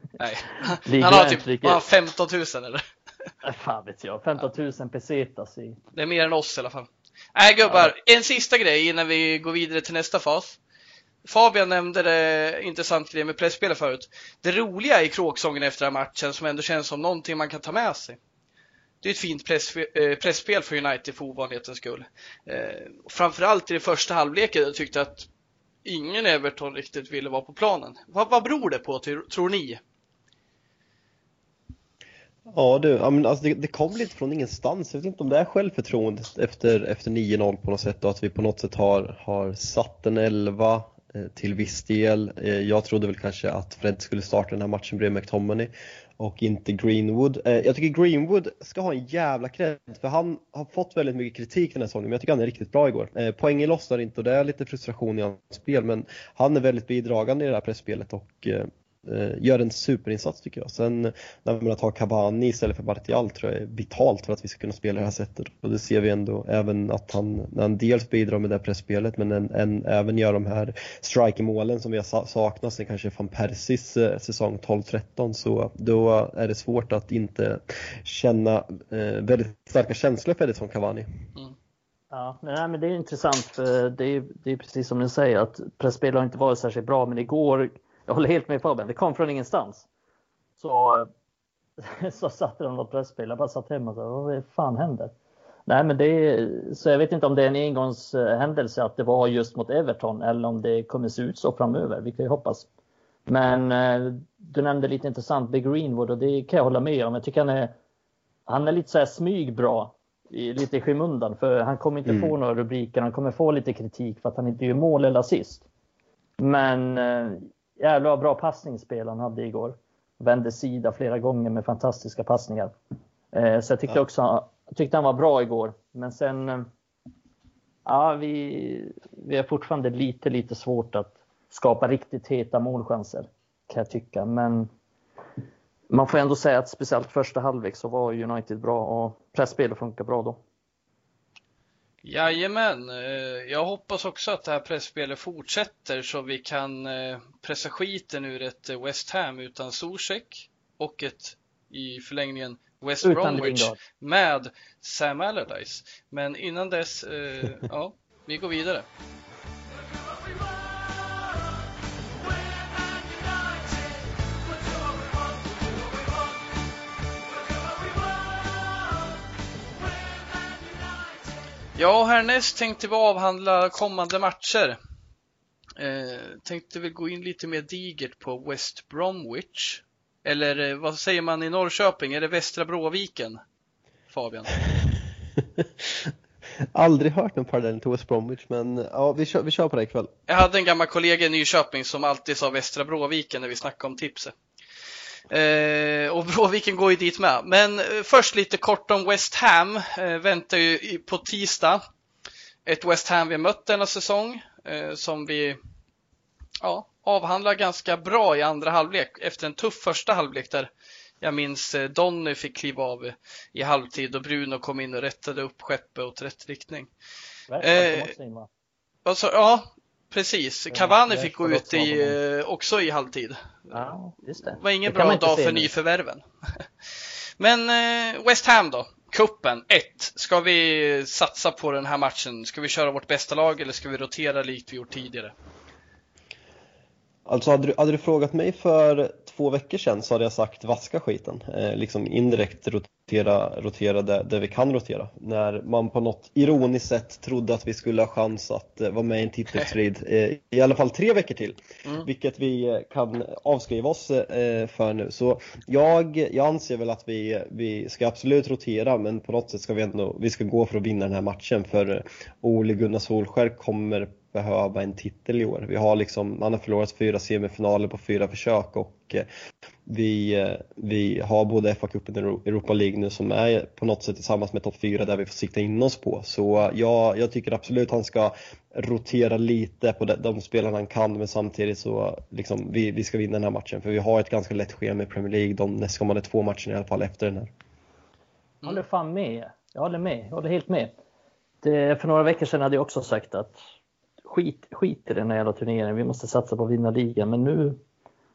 Nej, han har typ vilket... 15 000 eller? Fan vet jag, 15 000 pesetas i. Det är mer än oss i alla fall. Nej gubbar, ja. en sista grej innan vi går vidare till nästa fas. Fabian nämnde det intressant grej med pressspelet förut. Det roliga i kråksången efter den här matchen som ändå känns som någonting man kan ta med sig. Det är ett fint eh, pressspel för United för ovanlighetens skull. Eh, framförallt i det första halvleken jag tyckte att ingen Everton riktigt ville vara på planen. Vad, vad beror det på tror ni? Ja du, alltså det, det kom lite från ingenstans. Jag vet inte om det är självförtroendet efter, efter 9-0 på något sätt och att vi på något sätt har, har satt en 11 eh, till viss del. Eh, jag trodde väl kanske att Fred skulle starta den här matchen bredvid McTominay och inte Greenwood. Eh, jag tycker Greenwood ska ha en jävla cred för han har fått väldigt mycket kritik den här säsongen men jag tycker han är riktigt bra igår. Poängen lossnar inte och det är lite frustration i hans spel men han är väldigt bidragande i det här pressspelet och gör en superinsats tycker jag. Sen när man tar Cavani istället för Martial tror jag är vitalt för att vi ska kunna spela det här sättet. Och det ser vi ändå även att han, när han dels bidrar med det här pressspelet men en, en, även gör de här striker-målen som vi har saknat sen kanske van Persis eh, säsong 12-13 så då är det svårt att inte känna eh, väldigt starka känslor för Edison Cavani. Mm. Ja, nej, men det är intressant för det är, det är precis som ni säger att pressspel har inte varit särskilt bra men igår, jag håller helt med Fabian, det kom från ingenstans. Så, så satte de något pressspel, jag bara satt hemma och sa vad fan händer? Nej men det är, så jag vet inte om det är en engångshändelse att det var just mot Everton eller om det kommer se ut så framöver, vi kan ju hoppas. Men eh, du nämnde lite intressant Big Greenwood och det kan jag hålla med om. Jag tycker han är, han är lite så här smygbra lite i skymundan för han kommer inte mm. få några rubriker. Han kommer få lite kritik för att han inte gör mål eller assist. Men äh, jävla bra passningsspel han hade igår. Vände sida flera gånger med fantastiska passningar. Äh, så jag tyckte också tyckte han var bra igår. Men sen, äh, ja vi, vi har fortfarande lite, lite svårt att skapa riktigt heta målchanser. Kan jag tycka. Men man får ändå säga att speciellt första halvlek så var United bra och pressspelet funkar bra då. Jajamän, eh, jag hoppas också att det här pressspelet fortsätter så vi kan eh, pressa skiten ur ett West Ham utan Zuzek och ett i förlängningen West utan Bromwich Lingard. med Sam Allardyce. Men innan dess, eh, ja, vi går vidare. Ja, härnäst tänkte vi avhandla kommande matcher. Eh, tänkte vi gå in lite mer digert på West Bromwich. Eller eh, vad säger man i Norrköping? Är det Västra Bråviken? Fabian? Aldrig hört en parallell till West Bromwich, men ja, vi kör, vi kör på det ikväll. Jag hade en gammal kollega i Nyköping som alltid sa Västra Bråviken när vi snackade om tipset. Eh, och Bråviken går ju dit med. Men eh, först lite kort om West Ham. Eh, väntar ju på tisdag. Ett West Ham vi mött denna säsong som vi ja, avhandlar ganska bra i andra halvlek efter en tuff första halvlek där jag minns Donny fick kliva av i halvtid och Bruno kom in och rättade upp skeppet åt rätt riktning. Eh, alltså, ja, Precis, Cavani fick gå ut i, eh, också i halvtid. Ja, just det. det var ingen det bra dag för nyförvärven. Men eh, West Ham då, kuppen 1. Ska vi satsa på den här matchen? Ska vi köra vårt bästa lag eller ska vi rotera likt vi gjort tidigare? Alltså hade du, hade du frågat mig för två veckor sedan så hade jag sagt vaska skiten. Eh, liksom indirekt rotera, rotera där, där vi kan rotera. När man på något ironiskt sätt trodde att vi skulle ha chans att eh, vara med i en titelstrid eh, i alla fall tre veckor till. Mm. Vilket vi eh, kan avskriva oss eh, för nu. Så jag, jag anser väl att vi, vi ska absolut rotera men på något sätt ska vi ändå vi ska gå för att vinna den här matchen. För Ole Gunnar Solskär kommer behöva en titel i år. Vi har liksom, man har förlorat fyra semifinaler på fyra försök och eh, vi, eh, vi har både FA-cupen och Europa League nu som är på något sätt tillsammans med topp fyra där vi får sikta in oss på. Så eh, jag, jag tycker absolut han ska rotera lite på de, de spelarna han kan men samtidigt så liksom, vi, vi ska vinna den här matchen för vi har ett ganska lätt schema i Premier League de nästkommande två matcherna i alla fall efter den här. Jag håller fan med. Jag håller med. Jag håller helt med. Det, för några veckor sedan hade jag också sagt att skit, skit i den här jävla turneringen, vi måste satsa på att vinna ligan. Men nu,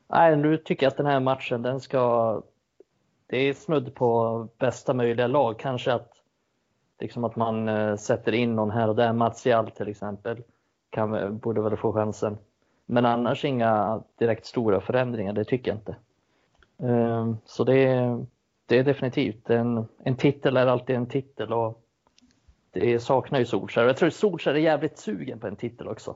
nej, nu tycker jag att den här matchen, den ska, det är snudd på bästa möjliga lag. Kanske att, liksom att man äh, sätter in någon här och där, Martial till exempel, kan, eh, borde väl få chansen. Men annars inga direkt stora förändringar, det tycker jag inte. Uh, så det, det är definitivt en, en titel är alltid en titel och det saknar ju Solskjaer. Jag tror Solskjaer är jävligt sugen på en titel också.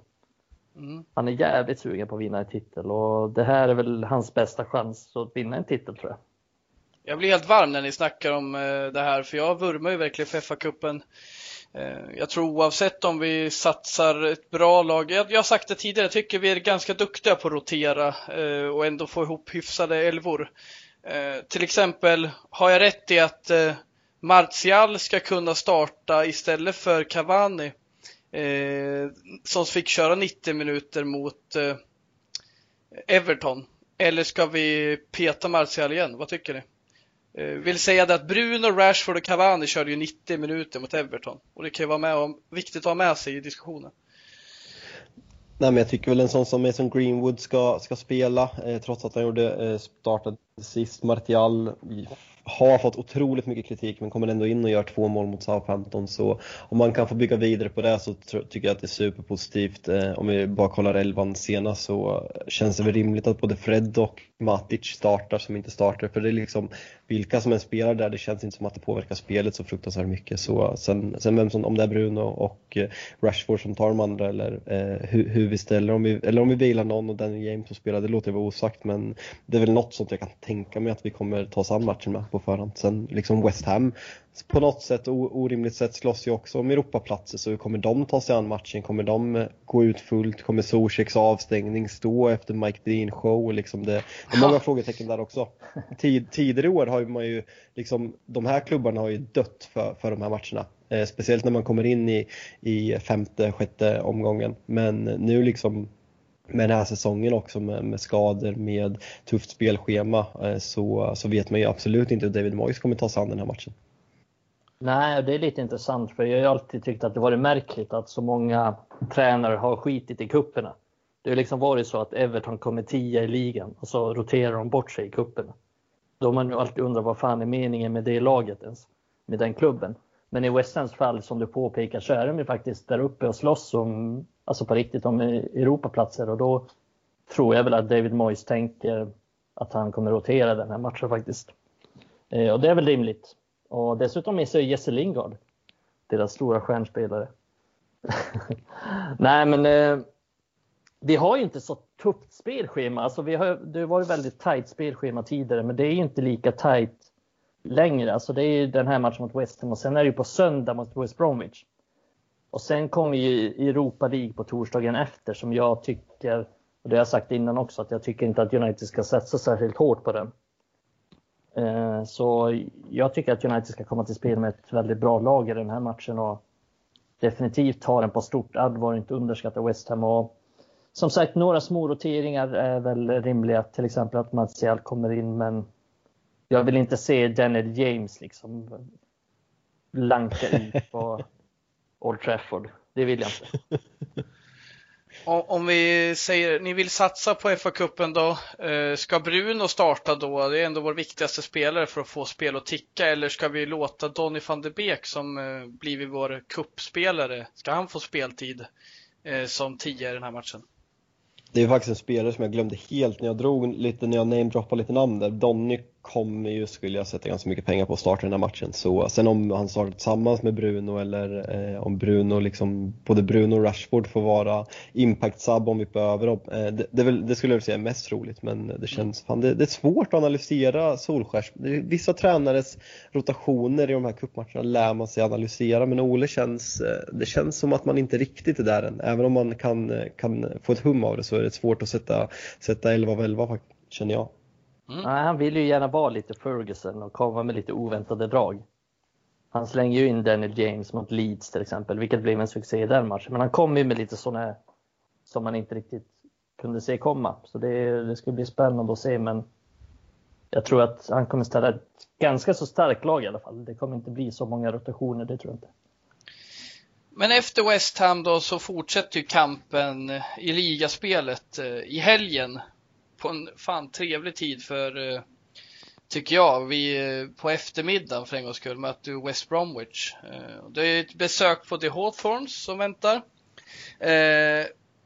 Mm. Han är jävligt sugen på att vinna en titel och det här är väl hans bästa chans att vinna en titel tror jag. Jag blir helt varm när ni snackar om eh, det här för jag vurmar ju verkligen för FA-cupen. Eh, jag tror oavsett om vi satsar ett bra lag, jag, har sagt det tidigare, jag tycker vi är ganska duktiga på att rotera eh, och ändå få ihop hyfsade elvor. Till exempel, har jag rätt i att Martial ska kunna starta istället för Cavani eh, som fick köra 90 minuter mot eh, Everton. Eller ska vi peta Martial igen? Vad tycker ni? Eh, vill säga det att Bruno, Rashford och Cavani körde ju 90 minuter mot Everton. Och det kan ju vara med om, viktigt att ha med sig i diskussionen. Nej men jag tycker väl en sån som Mason Greenwood ska, ska spela eh, trots att han gjorde eh, startade sist. Martial har fått otroligt mycket kritik men kommer ändå in och gör två mål mot Southampton så om man kan få bygga vidare på det så tycker jag att det är superpositivt. Eh, om vi bara kollar elvan senast så känns det väl rimligt att både Fred och Matic startar som inte startar för det är liksom vilka som än spelar där, det känns inte som att det påverkar spelet så fruktansvärt mycket. Så sen, sen vem som, om det är Bruno och eh, Rashford som tar de andra eller eh, hur, hur, vi ställer, om vi, eller om vi vilar någon och Daniel James som spelar, det låter jag vara osagt men det är väl något sånt jag kan tänka mig att vi kommer ta oss an matchen med på förhand. Sen liksom West Ham på något sätt, orimligt sätt, slåss ju också om Europaplatser så kommer de ta sig an matchen? Kommer de eh, gå ut fullt? Kommer Zuzeks avstängning stå efter Mike Dean show? Liksom det, det är många frågetecken där också. Tid, tidigare år har man ju, liksom, de här klubbarna har ju dött för, för de här matcherna. Eh, speciellt när man kommer in i, i femte, sjätte omgången. Men nu liksom med den här säsongen också med, med skador, med tufft spelschema eh, så, så vet man ju absolut inte hur David Moyes kommer ta sig an den här matchen. Nej, det är lite intressant för jag har ju alltid tyckt att det varit märkligt att så många tränare har skitit i kupperna. Det har liksom varit så att Everton kommer tia i ligan och så roterar de bort sig i kupperna. Då har man ju alltid undrat vad fan är meningen med det laget ens, med den klubben. Men i West fall som du påpekar så är de ju faktiskt där uppe och slåss om, alltså på riktigt om Europaplatser och då tror jag väl att David Moyes tänker att han kommer rotera den här matchen faktiskt. Eh, och det är väl rimligt. Och dessutom missar ju Jesse Lingard, deras stora stjärnspelare. Nej, men eh, vi har ju inte så tufft spelschema. Alltså vi har, det var varit väldigt tajt spelschema tidigare, men det är ju inte lika tajt längre. Alltså det är ju den här matchen mot West Ham och sen är det ju på söndag mot West Bromwich. Och sen kommer ju Europa League på torsdagen efter som jag tycker, och det har jag sagt innan också, att jag tycker inte att United ska satsa särskilt hårt på den. Eh, så jag tycker att United ska komma till spel med ett väldigt bra lag i den här matchen och definitivt ta den på stort allvar, inte underskatta West Ham. Och som sagt, några små roteringar är väl rimliga, till exempel att Martial kommer in, men jag vill inte se Daniel James liksom lanka ut på Old Trafford. Det vill jag inte. Om vi säger, ni vill satsa på FA-cupen då, eh, ska Bruno starta då? Det är ändå vår viktigaste spelare för att få spel att ticka. Eller ska vi låta Donny van de Beek som eh, blivit vår kuppspelare, ska han få speltid eh, som tia i den här matchen? Det är faktiskt en spelare som jag glömde helt när jag drog lite, när jag namedroppade lite namn där. Donny kommer ju, skulle jag sätta ganska mycket pengar på att starta den här matchen. Så sen om han startar tillsammans med Bruno eller eh, om Bruno, liksom, både Bruno och Rashford får vara impact-sub om vi behöver dem. Eh, det, det, väl, det, skulle jag säga är mest troligt men det känns, fan, det, det är svårt att analysera Solskärs. Vissa tränares rotationer i de här cupmatcherna lär man sig analysera men Ole känns, eh, det känns som att man inte riktigt är där än. Även om man kan, eh, kan få ett hum av det så är det svårt att sätta, sätta 11 av 11 känner jag. Mm. Nej, han vill ju gärna vara lite Ferguson och komma med lite oväntade drag. Han slänger ju in Daniel James mot Leeds till exempel, vilket blev en succé i den matchen. Men han kom ju med lite sådana som man inte riktigt kunde se komma. Så det, det ska bli spännande att se, men jag tror att han kommer ställa ett ganska så starkt lag i alla fall. Det kommer inte bli så många rotationer, det tror jag inte. Men efter West Ham då så fortsätter ju kampen i ligaspelet eh, i helgen på en fan trevlig tid för, eh, tycker jag, vi eh, på eftermiddagen för en gångs skull möter West Bromwich. Eh, det är ett besök på The Hawthorns som väntar.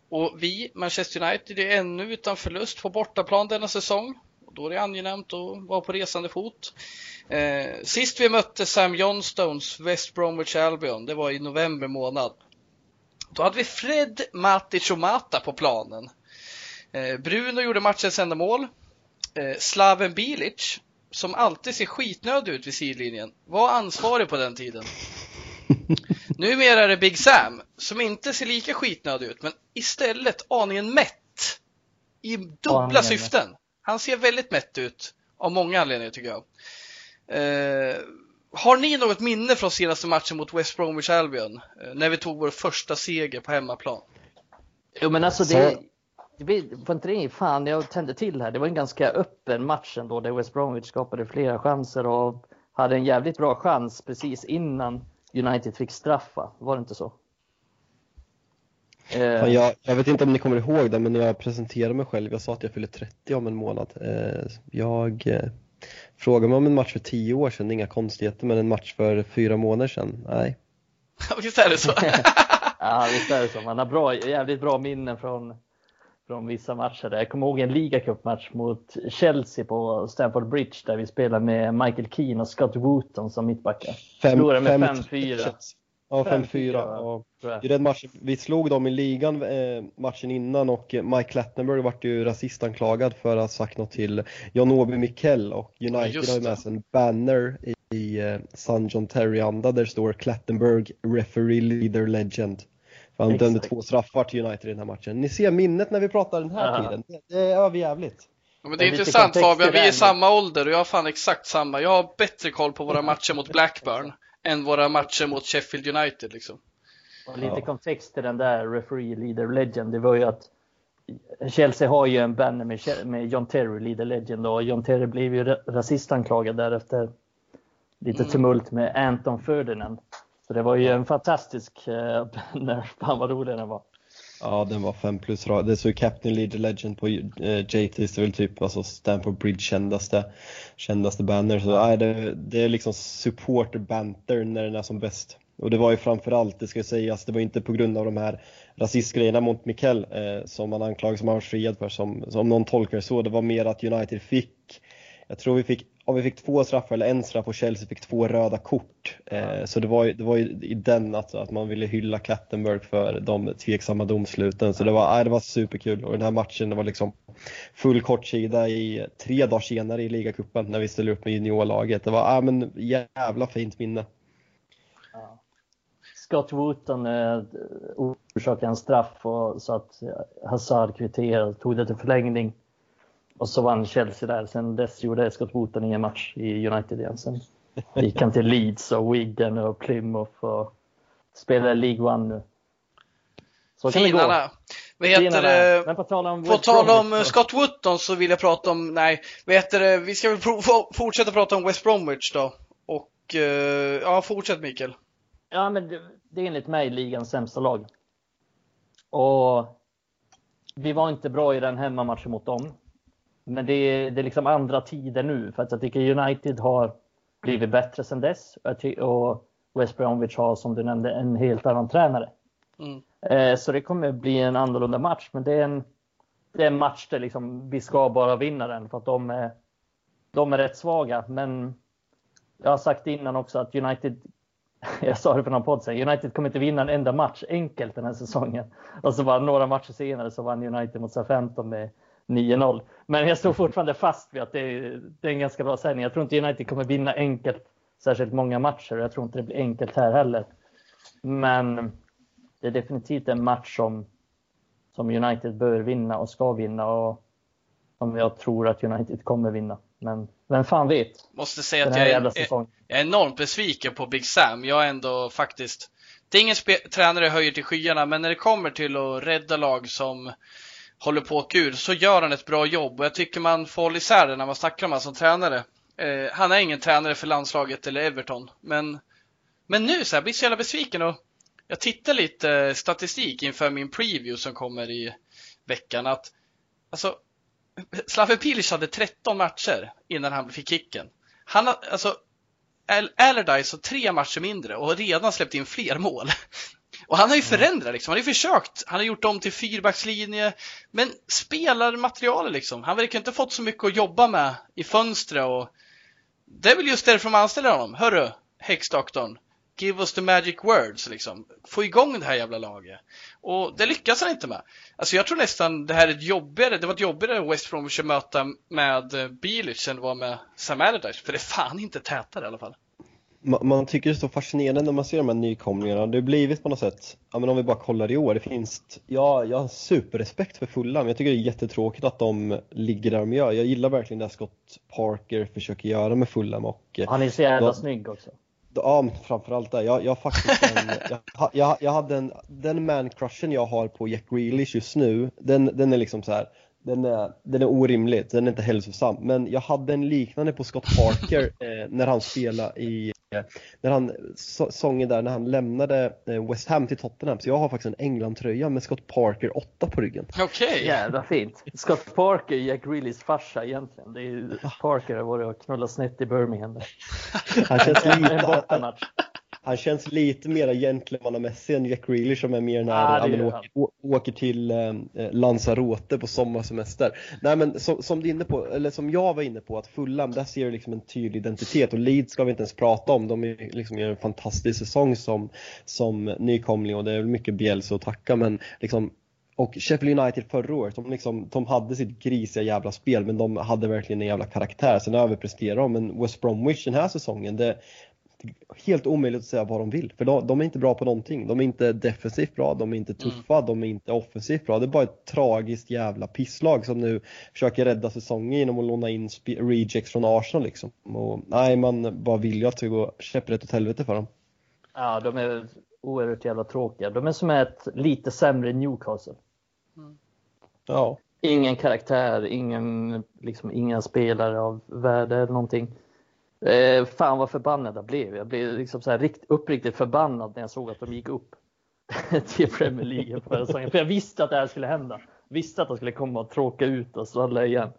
Och vi, Manchester United, är ännu utan förlust på bortaplan denna säsong. Då är det angenämt att vara på resande fot. sist vi mötte Sam Johnstones West Bromwich Albion, det var i november månad. Då hade vi Fred, Matic och Mata på planen. Eh, Bruno gjorde matchens enda mål. Eh, Slaven Bilic, som alltid ser skitnödig ut vid sidlinjen, var ansvarig på den tiden. Numera är det Big Sam, som inte ser lika skitnödig ut, men istället aningen mätt. I dubbla syften. Han ser väldigt mätt ut, av många anledningar tycker jag. Eh, har ni något minne från senaste matchen mot West Bromwich Albion? Eh, när vi tog vår första seger på hemmaplan? Jo men alltså det, Får inte det fan, jag tände till här. Det var en ganska öppen match ändå där West Bromwich skapade flera chanser och hade en jävligt bra chans precis innan United fick straffa. Var det inte så? Eh. Jag, jag, vet inte om ni kommer ihåg det, men när jag presenterade mig själv, jag sa att jag fyller 30 om en månad. Eh, jag eh, frågade mig om en match för 10 år sedan, inga konstigheter, men en match för fyra månader sedan, nej. visst är det så? ja, visst är det så. Man har bra, jävligt bra minnen från, från vissa matcher. Jag kommer ihåg en ligacupmatch mot Chelsea på Stamford Bridge där vi spelade med Michael Keane och Scott Wooton som mittbackar. Förlorade med 5-4. Ja, 5-4. Ja. I den matchen, vi slog dem i ligan eh, matchen innan och Mike Clattenburg vart ju rasistanklagad för att ha sagt något till John Obi Mikkel och United har ju med sig en banner i, i eh, San John Terry-anda där det står Clattenburg Referee Leader Legend. För han dömde två straffar till United i den här matchen. Ni ser minnet när vi pratar den här Aha. tiden. Det, det är överjävligt. Ja, men det är intressant Fabian, vi är i samma ålder och jag har fan exakt samma. Jag har bättre koll på våra matcher mot Blackburn än våra matcher mot Sheffield United liksom. Och lite kontext till den där referee leader legend, det var ju att Chelsea har ju en banner med, med John Terry, leader legend, och John Terry blev ju rasistanklagad därefter. Lite mm. tumult med Anton Ferdinand. Så det var ju en fantastisk eh, banner, fan vad rolig den var. Ja, den var 5 plus rad. Det stod Captain Leader Legend på eh, JT, det är väl typ alltså Stamford Bridge kändaste, kändaste banner. Så nej, det, det är liksom supporter banter när den är som bäst. Och det var ju framförallt, det ska sägas, det var inte på grund av de här rasistgrejerna mot Mikkel eh, som man anklagades som han var friad för, som, som någon tolkar så. Det var mer att United fick, jag tror vi fick om vi fick två straffar eller en straff och Chelsea fick två röda kort. Eh, så det var, ju, det var ju i den alltså, att man ville hylla Kattenberg för de tveksamma domsluten. Så det var, äh, det var superkul och den här matchen det var liksom full kortsida i tre dagar senare i ligacupen när vi ställde upp med juniorlaget. Det var äh, men, jävla fint minne. Ja. Scott Wooten eh, orsakade en straff och så att Hazard kvitterade och tog det till förlängning. Och så vann Chelsea där. Sen dess gjorde Scott Wooten ingen match i United igen. Sen gick han till Leeds och Wigan och Plymouth och spelar League One nu. Så kan Finarna. det gå. Vad heter det? Men på tal om, på tal om Scott Wooten så vill jag prata om, nej, vad heter det? vi ska väl fortsätta prata om West Bromwich då. Och uh, ja, fortsätt Mikael. Ja, men det, det är enligt mig ligans sämsta lag. Och vi var inte bra i den hemmamatchen mot dem. Men det är, det är liksom andra tider nu för att jag tycker United har blivit bättre sedan dess och West Bromwich har som du nämnde en helt annan tränare. Mm. Eh, så det kommer bli en annorlunda match men det är en, det är en match där liksom vi ska bara vinna den för att de är, de är rätt svaga. Men jag har sagt innan också att United jag sa det på någon podd sen, United kommer inte vinna en enda match enkelt den här säsongen. Och så bara några matcher senare så vann United mot SA-15 med 9-0. Men jag står fortfarande fast vid att det är, det är en ganska bra sägning. Jag tror inte United kommer vinna enkelt särskilt många matcher jag tror inte det blir enkelt här heller. Men det är definitivt en match som, som United bör vinna och ska vinna och som jag tror att United kommer vinna. Men vem fan vet? Måste säga att jag är, jag är enormt besviken på Big Sam. Jag är ändå faktiskt det är ingen tränare höjer till skyarna, men när det kommer till att rädda lag som håller på att åka ur så gör han ett bra jobb och jag tycker man får hålla isär det när man snackar om honom som tränare. Eh, han är ingen tränare för landslaget eller Everton, men, men nu så här, jag blir så jävla besviken och jag tittar lite statistik inför min preview som kommer i veckan att alltså Slaven Pilic hade 13 matcher innan han fick kicken. Han har, alltså Allardyce har tre matcher mindre och har redan släppt in fler mål. Och han har ju förändrat liksom. Han har ju försökt. Han har gjort om till fyrbackslinje. Men spelarmaterialet liksom. Han verkar inte fått så mycket att jobba med i fönstret och det är väl just därför man anställer honom. Hörru, häxdoktorn. Give us the magic words liksom. Få igång det här jävla laget. Och det lyckas han inte med. Alltså jag tror nästan det här är ett jobbigare, det var ett jobbigare West Bromwich att möta med Bilic än det var med Sam Allardyce. För det är fan inte tätare i alla fall man tycker det är så fascinerande när man ser de här nykomlingarna. Det har blivit på något sätt, ja men om vi bara kollar i år, det finns, ja, jag har superrespekt för fulla men jag tycker det är jättetråkigt att de ligger där de gör. Jag gillar verkligen det Scott Parker försöker göra med Fulham och... Han är så jävla då, snygg också. Ja, framförallt det. Jag, jag faktiskt en, jag, jag, jag hade en, den man-crushen jag har på Jack Grealish just nu, den, den är liksom så här den är, den är orimlig, den är inte hälsosam. Men jag hade en liknande på Scott Parker eh, när han spelade i, eh, när han, så, sången där när han lämnade eh, West Ham till Tottenham. Så jag har faktiskt en England-tröja med Scott Parker 8 på ryggen. Okej! Okay. Jävla fint! Scott Parker, Jack Greelys farsa egentligen. Det är ju, Parker har varit och knullat snett i Birmingham. Han känns lite, han känns lite mer gentlemannamässig än Jack Grealish som är mer när ah, han åker, åker, till eh, Lanzarote på sommarsemester. Nej men som, som, du inne på, eller som jag var inne på, att Fulham, där ser du liksom en tydlig identitet och Leeds ska vi inte ens prata om. De är, liksom, gör en fantastisk säsong som, som nykomling och det är väl mycket Bielsa att tacka men liksom och Sheffield United förra året, de, liksom, de hade sitt grisiga jävla spel men de hade verkligen en jävla karaktär. Sen överpresterade de, men West Bromwich den här säsongen, det, helt omöjligt att säga vad de vill. För de, de, är inte bra på någonting. De är inte defensivt bra, de är inte tuffa, mm. de är inte offensivt bra. Det är bara ett tragiskt jävla pisslag som nu försöker rädda säsongen genom att låna in rejects från Arsenal liksom. Och, nej, man bara vill ju att det går käpprätt åt helvete för dem. Ja, de är oerhört jävla tråkiga. De är som ett lite sämre Newcastle. Mm. Ja. Ingen karaktär, ingen, liksom, inga spelare av värde eller någonting. Eh, fan vad förbannad jag blev. Jag blev liksom så här rikt, uppriktigt förbannad när jag såg att de gick upp till Premier League förra säsongen. För jag visste att det här skulle hända. Visste att de skulle komma och tråka ut oss alla igen.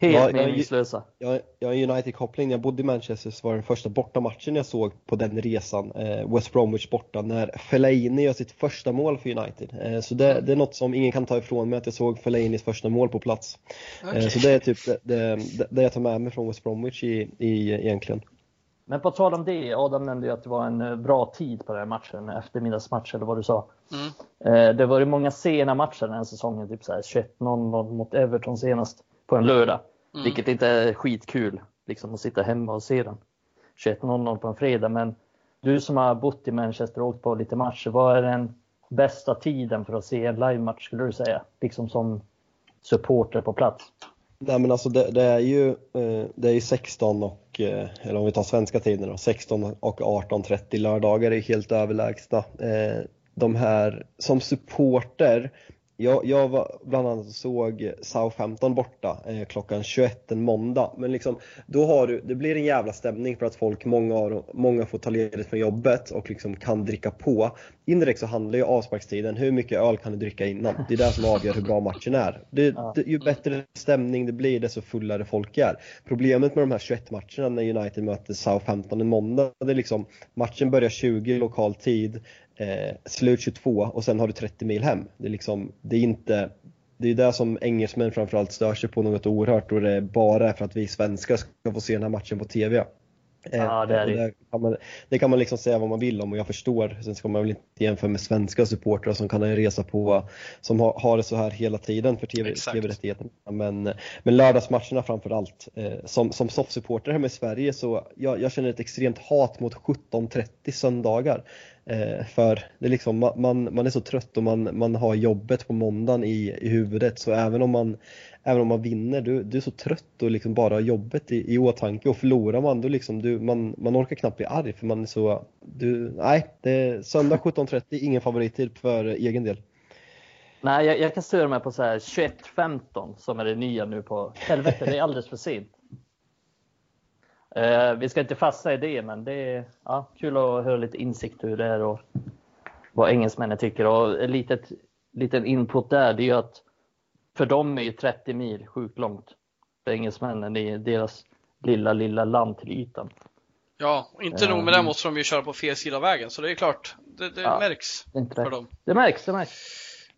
Helt meningslösa. Jag, jag har United-koppling. När jag bodde i Manchester så var den första bortamatchen jag såg på den resan, eh, West Bromwich borta, när Fellaini gör sitt första mål för United. Eh, så det, det, är något som ingen kan ta ifrån mig, att jag såg Fellainis första mål på plats. Okay. Eh, så det är typ det, det, det, jag tar med mig från West Bromwich i, i, egentligen. Men på tal om det, Adam nämnde ju att det var en eh, bra tid på den här matchen, eftermiddagsmatch eller vad du sa. Mm. Eh, det var ju många sena matcher den här säsongen, typ 21-0 mot Everton senast på en lördag. Mm. Vilket inte är skitkul liksom, att sitta hemma och se den 21.00 på en fredag. Men du som har bott i Manchester och åkt på lite matcher, vad är den bästa tiden för att se en livematch skulle du säga? Liksom som supporter på plats. Nej men alltså det, det är ju eh, det är 16 och, eh, eller om vi tar svenska tiden då, 16 och 18.30 lördagar är helt överlägsna. Eh, de här, som supporter jag, jag var bland annat och såg Southampton borta eh, klockan 21 en måndag. Men liksom, då har du, det blir en jävla stämning för att folk, många, har, många får ta ledigt från jobbet och liksom kan dricka på. Indirekt så handlar ju avsparkstiden, hur mycket öl kan du dricka innan? Det är det som avgör hur bra matchen är. Det, det, ju bättre stämning det blir, desto fullare folk är. Problemet med de här 21 matcherna när United möter Southampton en måndag, det är liksom matchen börjar 20 lokal tid, eh, slut 22 och sen har du 30 mil hem. Det är, liksom, det är inte det är det som engelsmän framförallt stör sig på något oerhört och det är bara för att vi svenskar ska få se den här matchen på TV. Eh, ja, det, är det. det, kan man, det kan man liksom säga vad man vill om och jag förstår. Sen ska man väl inte jämföra med svenska supportrar som kan resa på, som har, har det så här hela tiden för TV-rättigheterna. TV men, men lördagsmatcherna framförallt. Eh, som, som soffsupporter hemma i Sverige så jag, jag känner ett extremt hat mot 17.30 söndagar. Eh, för det är liksom, man, man är så trött och man, man har jobbet på måndagen i, i huvudet så även om man, även om man vinner, du, du är så trött och liksom bara har jobbet i, i åtanke och förlorar man då liksom, du, man, man orkar knappt bli arg för man är så, du, nej, det är söndag 17.30, ingen favorittid för egen del. Nej, jag, jag kan störa mig på så här 21.15 som är det nya nu på helvete, det är alldeles för sent. Eh, vi ska inte fastna i det, men det är ja, kul att höra lite insikt hur det är och vad engelsmännen tycker. Och en liten input där, det är ju att för dem är ju 30 mil sjukt långt. För engelsmännen, det är deras lilla, lilla land till ytan. Ja, inte nog med det måste de ju köra på fel sida av vägen, så det är klart, det, det ja, märks det för dem. Det märks, det märks.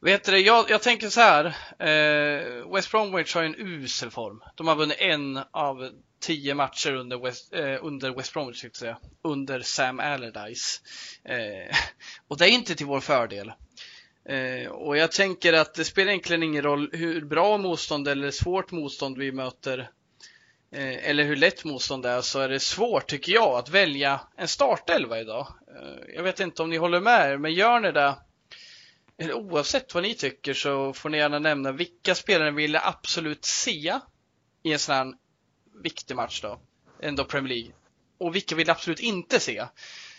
Vet du, jag, jag tänker så här. Eh, West Bromwich har ju en usel form. De har vunnit en av tio matcher under West, eh, under West Bromwich, säga. under Sam Allardyce. Eh, och det är inte till vår fördel. Eh, och jag tänker att det spelar egentligen ingen roll hur bra motstånd eller svårt motstånd vi möter eh, eller hur lätt motstånd det är så är det svårt tycker jag att välja en startelva idag. Eh, jag vet inte om ni håller med er, men gör ni det eller oavsett vad ni tycker så får ni gärna nämna vilka spelare vill absolut se i en sån här viktig match då, ändå Premier League. och vilka vill absolut inte se?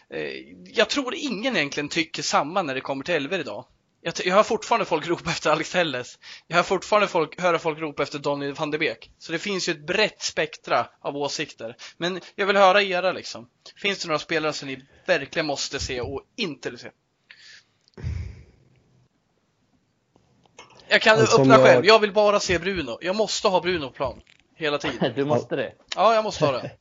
Eh, jag tror ingen egentligen tycker samma när det kommer till Elver idag. Jag, jag hör fortfarande folk ropa efter Alex Telles. Jag hör fortfarande folk, höra folk ropa efter Donny van de Beek. Så det finns ju ett brett spektra av åsikter. Men jag vill höra era liksom. Finns det några spelare som ni verkligen måste se och inte vill se? Jag kan alltså, öppna jag... själv. Jag vill bara se Bruno. Jag måste ha Bruno på plan. Hela tiden. Du måste det? Ja, jag måste ha det.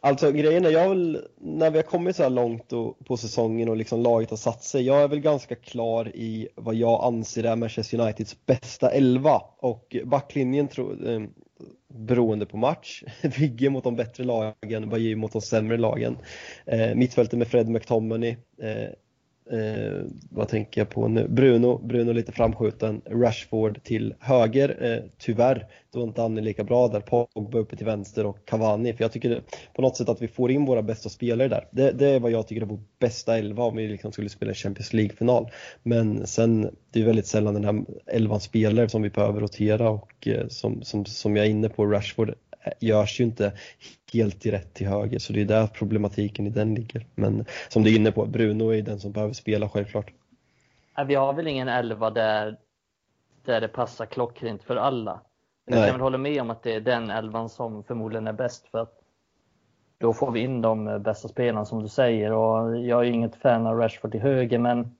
Alltså grejen är, jag vill, när vi har kommit så här långt och, på säsongen och liksom laget har satt sig, jag är väl ganska klar i vad jag anser är Manchester Uniteds bästa elva och backlinjen tro, eh, beroende på match. Vigge mot de bättre lagen, Bajy mot de sämre lagen. Eh, mittfältet med Fred McTominay, eh, Eh, vad tänker jag på nu? Bruno, Bruno lite framskjuten, Rashford till höger, eh, tyvärr, då är inte han lika bra där, Pogba uppe till vänster och Cavani, för jag tycker på något sätt att vi får in våra bästa spelare där. Det, det är vad jag tycker är vår bästa elva om vi liksom skulle spela Champions League-final. Men sen, det är väldigt sällan den här elvan spelare som vi behöver rotera och eh, som, som, som jag är inne på, Rashford görs ju inte helt i rätt till höger så det är där problematiken i den ligger. Men som du är inne på, Bruno är den som behöver spela självklart. Vi har väl ingen elva där, där det passar klockrent för alla. Men jag kan väl hålla med om att det är den elvan som förmodligen är bäst för att då får vi in de bästa spelarna som du säger och jag är inget fan av Rashford till höger men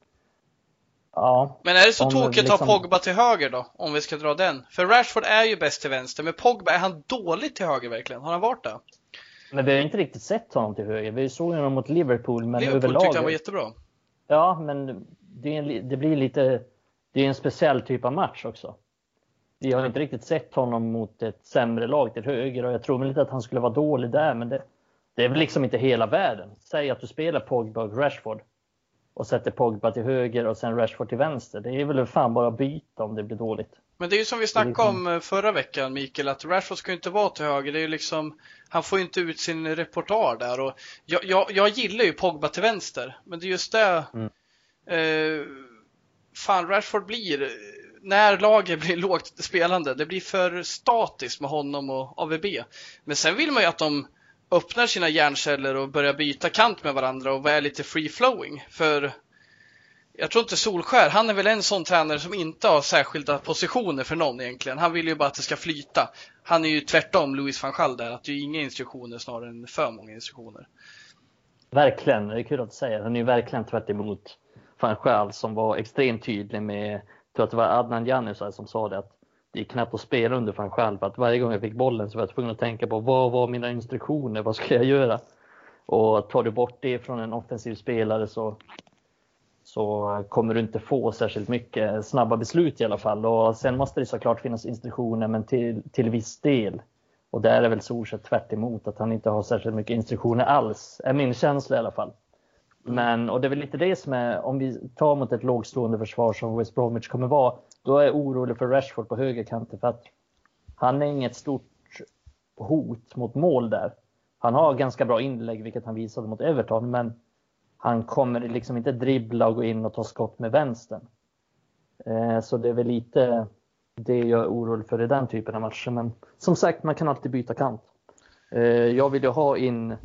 Ja, men är det så tokigt liksom... att ha Pogba till höger då? Om vi ska dra den. För Rashford är ju bäst till vänster, men Pogba, är han dålig till höger verkligen? Har han varit det? Men vi har inte riktigt sett honom till höger. Vi såg honom mot Liverpool, men Liverpool överlag... tyckte han var jättebra. Ja, men det, en, det blir lite... Det är en speciell typ av match också. Vi har inte riktigt sett honom mot ett sämre lag till höger och jag tror väl inte att han skulle vara dålig där, men det, det är väl liksom inte hela världen. Säg att du spelar Pogba och Rashford och sätter Pogba till höger och sen Rashford till vänster. Det är väl fan bara att byta om det blir dåligt. Men det är ju som vi snackade liksom... om eh, förra veckan Mikael, att Rashford ska inte vara till höger. Det är ju liksom, han får ju inte ut sin repertoar där och jag, jag, jag gillar ju Pogba till vänster, men det är just det mm. eh, fan Rashford blir, när laget blir lågt spelande, det blir för statiskt med honom och AVB. Men sen vill man ju att de öppnar sina hjärnceller och börjar byta kant med varandra och är lite free flowing. För jag tror inte Solskär, han är väl en sån tränare som inte har särskilda positioner för någon egentligen. Han vill ju bara att det ska flyta. Han är ju tvärtom Louis van Gaal där, att det är inga instruktioner snarare än för många instruktioner. Verkligen, det är kul att säga. Han är ju verkligen tvärt emot van Gaal som var extremt tydlig med, jag tror att det var Adnan Januzaj som sa det, att det gick knappt att spela under för han själv. Att varje gång jag fick bollen så var jag tvungen att tänka på vad var mina instruktioner? Vad ska jag göra? Och tar du bort det från en offensiv spelare så, så kommer du inte få särskilt mycket snabba beslut i alla fall. Och sen måste det såklart finnas instruktioner, men till, till viss del. Och där är väl Solskjaer tvärt emot, att han inte har särskilt mycket instruktioner alls, är min känsla i alla fall. Men, och det är väl lite det som är, om vi tar mot ett lågstående försvar som West Bromwich kommer vara, då är jag orolig för Rashford på högerkanten för att han är inget stort hot mot mål där. Han har ganska bra inlägg, vilket han visade mot Everton, men han kommer liksom inte dribbla och gå in och ta skott med vänstern. Eh, så det är väl lite det jag är orolig för i den typen av matcher. Men som sagt, man kan alltid byta kant. Eh, jag vill ju ha in...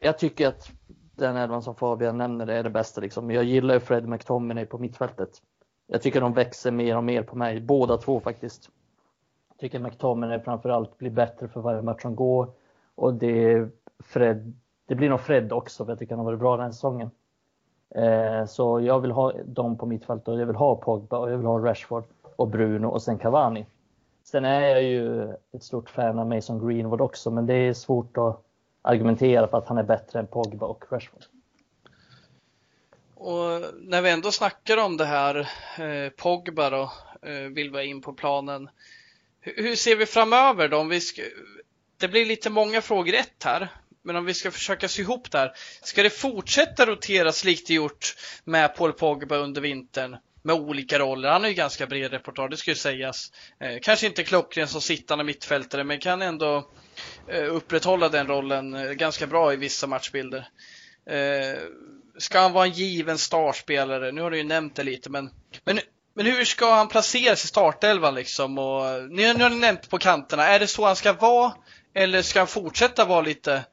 Jag tycker att den elvan som Fabian nämner är det bästa. Liksom. Jag gillar ju Fred McTominay på mittfältet. Jag tycker de växer mer och mer på mig, båda två faktiskt. Jag tycker McTominay framförallt blir bättre för varje match som går. Och det, Fred, det blir nog Fred också, för jag tycker han har varit bra den här säsongen. Eh, så jag vill ha dem på mittfältet och jag vill ha Pogba och jag vill ha Rashford och Bruno och sen Cavani. Sen är jag ju ett stort fan av Mason Greenwood också, men det är svårt att argumentera för att han är bättre än Pogba och Rashford. Och när vi ändå snackar om det här, eh, Pogba då, eh, vill vara in på planen. Hur, hur ser vi framöver då? Om vi ska, det blir lite många frågor ett här, men om vi ska försöka sy ihop det här. Ska det fortsätta roteras likt det gjort med Paul Pogba under vintern? med olika roller. Han har ju ganska bred repertoar, det ska ju sägas. Eh, kanske inte klockren som sittande mittfältare, men kan ändå eh, upprätthålla den rollen eh, ganska bra i vissa matchbilder. Eh, Ska han vara en given startspelare? Nu har du ju nämnt det lite, men, men, men hur ska han placeras i startelvan liksom? Och, nu, nu har ni nämnt på kanterna. Är det så han ska vara? Eller ska han fortsätta vara lite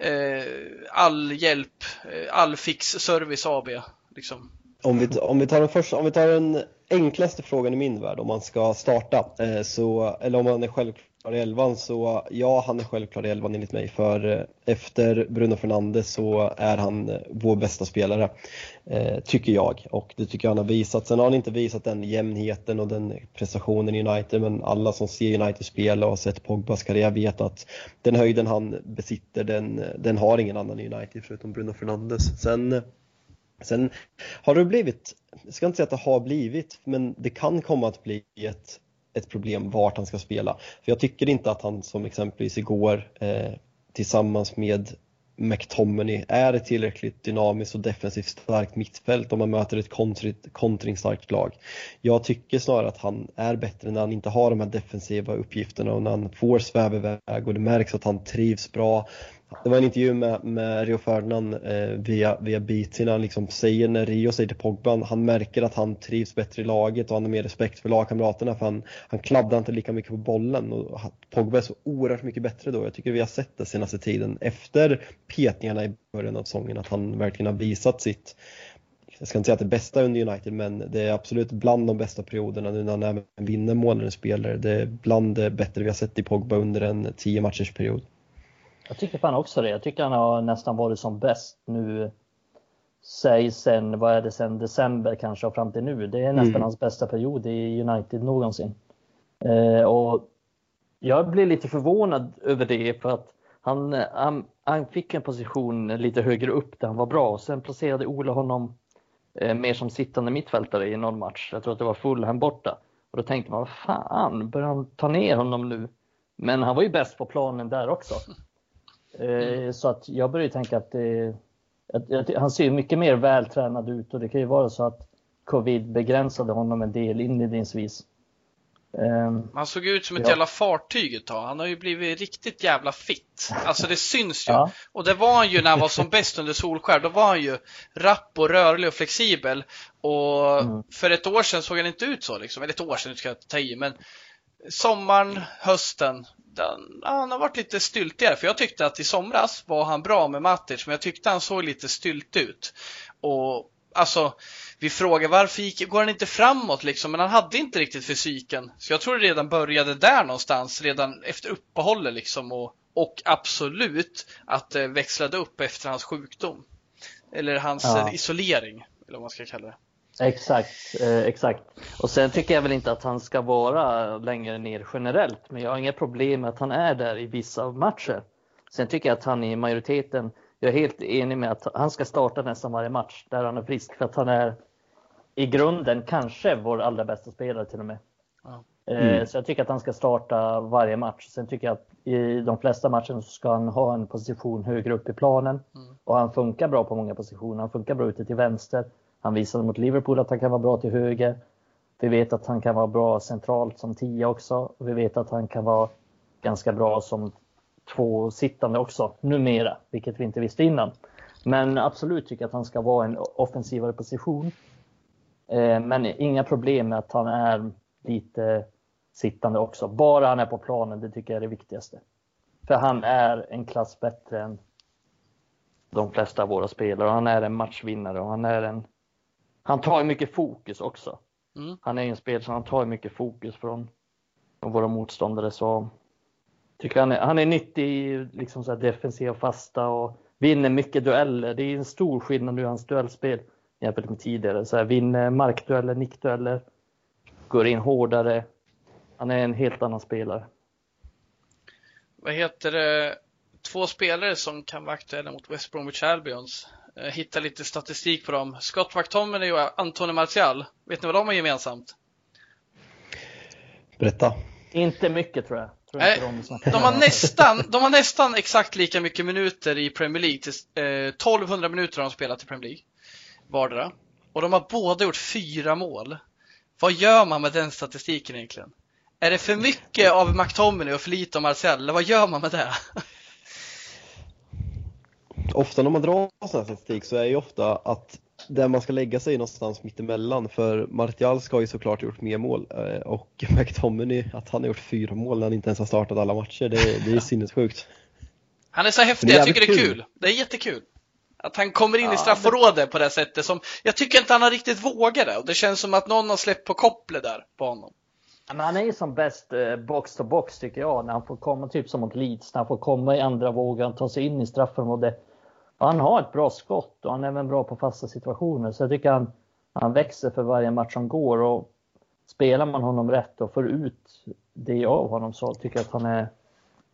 eh, all hjälp, eh, all fix service AB? Liksom? Om vi, om vi tar den första, om vi tar den enklaste frågan i min värld om man ska starta, eh, så, eller om man är självklar i elvan, så ja, han är självklar i elvan enligt mig. För eh, efter Bruno Fernandes så är han eh, vår bästa spelare, eh, tycker jag. Och det tycker jag han har visat. Sen har han inte visat den jämnheten och den prestationen i United, men alla som ser United spela och har sett Pogbas karriär vet att den höjden han besitter, den, den har ingen annan i United förutom Bruno Fernandes. Sen Sen har det blivit, jag ska inte säga att det har blivit, men det kan komma att bli ett, ett problem vart han ska spela. För jag tycker inte att han som exempelvis igår eh, tillsammans med McTominay är ett tillräckligt dynamiskt och defensivt starkt mittfält om man möter ett kontringsstarkt lag. Jag tycker snarare att han är bättre när han inte har de här defensiva uppgifterna och när han får sväva iväg och det märks att han trivs bra. Det var en intervju med, med Rio Ferdinand eh, via, via BT när han liksom säger, när Rio säger till Pogba, han märker att han trivs bättre i laget och han har mer respekt för lagkamraterna för han, han kladdar inte lika mycket på bollen och Pogba är så oerhört mycket bättre då. Jag tycker vi har sett det senaste tiden efter petningarna i början av säsongen att han verkligen har visat sitt jag ska inte säga att det bästa under United men det är absolut bland de bästa perioderna nu när han även vinner månadens spelare. Det är bland det bättre vi har sett i Pogba under en 10 matchers period. Jag tycker fan också det. Jag tycker han har nästan varit som bäst nu. Säg sen, vad är det sen, december kanske och fram till nu. Det är nästan mm. hans bästa period i United någonsin. Eh, och jag blir lite förvånad över det för att han, han, han, fick en position lite högre upp där han var bra och sen placerade Ola honom eh, mer som sittande mittfältare i någon match. Jag tror att det var Fulham borta. Och då tänkte man, vad fan, börjar han ta ner honom nu? Men han var ju bäst på planen där också. Mm. Eh, så att jag börjar tänka att, det, att, att, han ser mycket mer vältränad ut och det kan ju vara så att covid begränsade honom en del inledningsvis. Um, han såg ut som ett ja. jävla fartyg ett tag. Han har ju blivit riktigt jävla fit. Alltså det syns ju. Ja. Och det var han ju när han var som bäst under Solskär. Då var han ju rapp och rörlig och flexibel. Och mm. för ett år sedan såg han inte ut så liksom. Eller ett år sedan, ska jag ta i. Men sommaren, hösten, den, han har varit lite styltigare. För jag tyckte att i somras var han bra med Matic, men jag tyckte han såg lite stylt ut. Och alltså, vi frågar varför gick, går han inte framåt liksom? Men han hade inte riktigt fysiken. Så jag tror det redan började där någonstans, redan efter uppehållet liksom. Och, och absolut att det växlade upp efter hans sjukdom. Eller hans ja. isolering, eller vad man ska kalla det. Exakt, eh, exakt. Och sen tycker jag väl inte att han ska vara längre ner generellt, men jag har inga problem med att han är där i vissa matcher. Sen tycker jag att han i majoriteten, jag är helt enig med att han ska starta nästan varje match där han är frisk, för att han är i grunden kanske vår allra bästa spelare till och med. Ja. Eh, mm. Så jag tycker att han ska starta varje match. Sen tycker jag att i de flesta matcherna så ska han ha en position högre upp i planen. Mm. Och han funkar bra på många positioner. Han funkar bra ute till vänster. Han visade mot Liverpool att han kan vara bra till höger. Vi vet att han kan vara bra centralt som tia också. Vi vet att han kan vara ganska bra som två sittande också numera, vilket vi inte visste innan. Men absolut tycker jag att han ska vara en offensivare position. Eh, men inga problem med att han är lite sittande också. Bara han är på planen, det tycker jag är det viktigaste. För han är en klass bättre än de flesta av våra spelare. Han är en matchvinnare och han är en han tar mycket fokus också. Mm. Han är en spelare som han tar mycket fokus från, från våra motståndare. Så tycker han, är, han är nyttig i liksom så defensiva fasta och vinner mycket dueller. Det är en stor skillnad nu i hans duellspel jämfört med tidigare. Så här, vinner markdueller, nickdueller, går in hårdare. Han är en helt annan spelare. Vad heter det? Två spelare som kan vara aktuella mot West Bromwich Albions hitta lite statistik på dem. Scott McTominay och Antonio Martial. Vet ni vad de har gemensamt? Berätta. Inte mycket tror jag. Tror Nej, de, de, har nästan, de har nästan exakt lika mycket minuter i Premier League. Till, eh, 1200 minuter har de spelat i Premier League. Vardera. Och de har båda gjort fyra mål. Vad gör man med den statistiken egentligen? Är det för mycket av McTominay och för lite av Martial? Eller vad gör man med det? ofta när man drar sån här statistik så är ju ofta att där man ska lägga sig någonstans mittemellan för Martial ska ju såklart gjort mer mål eh, och McTominay, att han har gjort fyra mål när han inte ens har startat alla matcher, det, det är sinnessjukt. Han är så häftig, jag tycker det är kul. kul. Det är jättekul. Att han kommer in ja, i straffområdet på det sättet som, jag tycker inte han har riktigt vågat det och det känns som att någon har släppt på kopplet där på honom. Men han är ju som bäst eh, box to box tycker jag, när han får komma typ som mot Leeds, när han får komma i andra vågen, ta sig in i straffområdet. Han har ett bra skott och han är även bra på fasta situationer, så jag tycker han, han växer för varje match som går och spelar man honom rätt och får ut det av honom så tycker jag att han är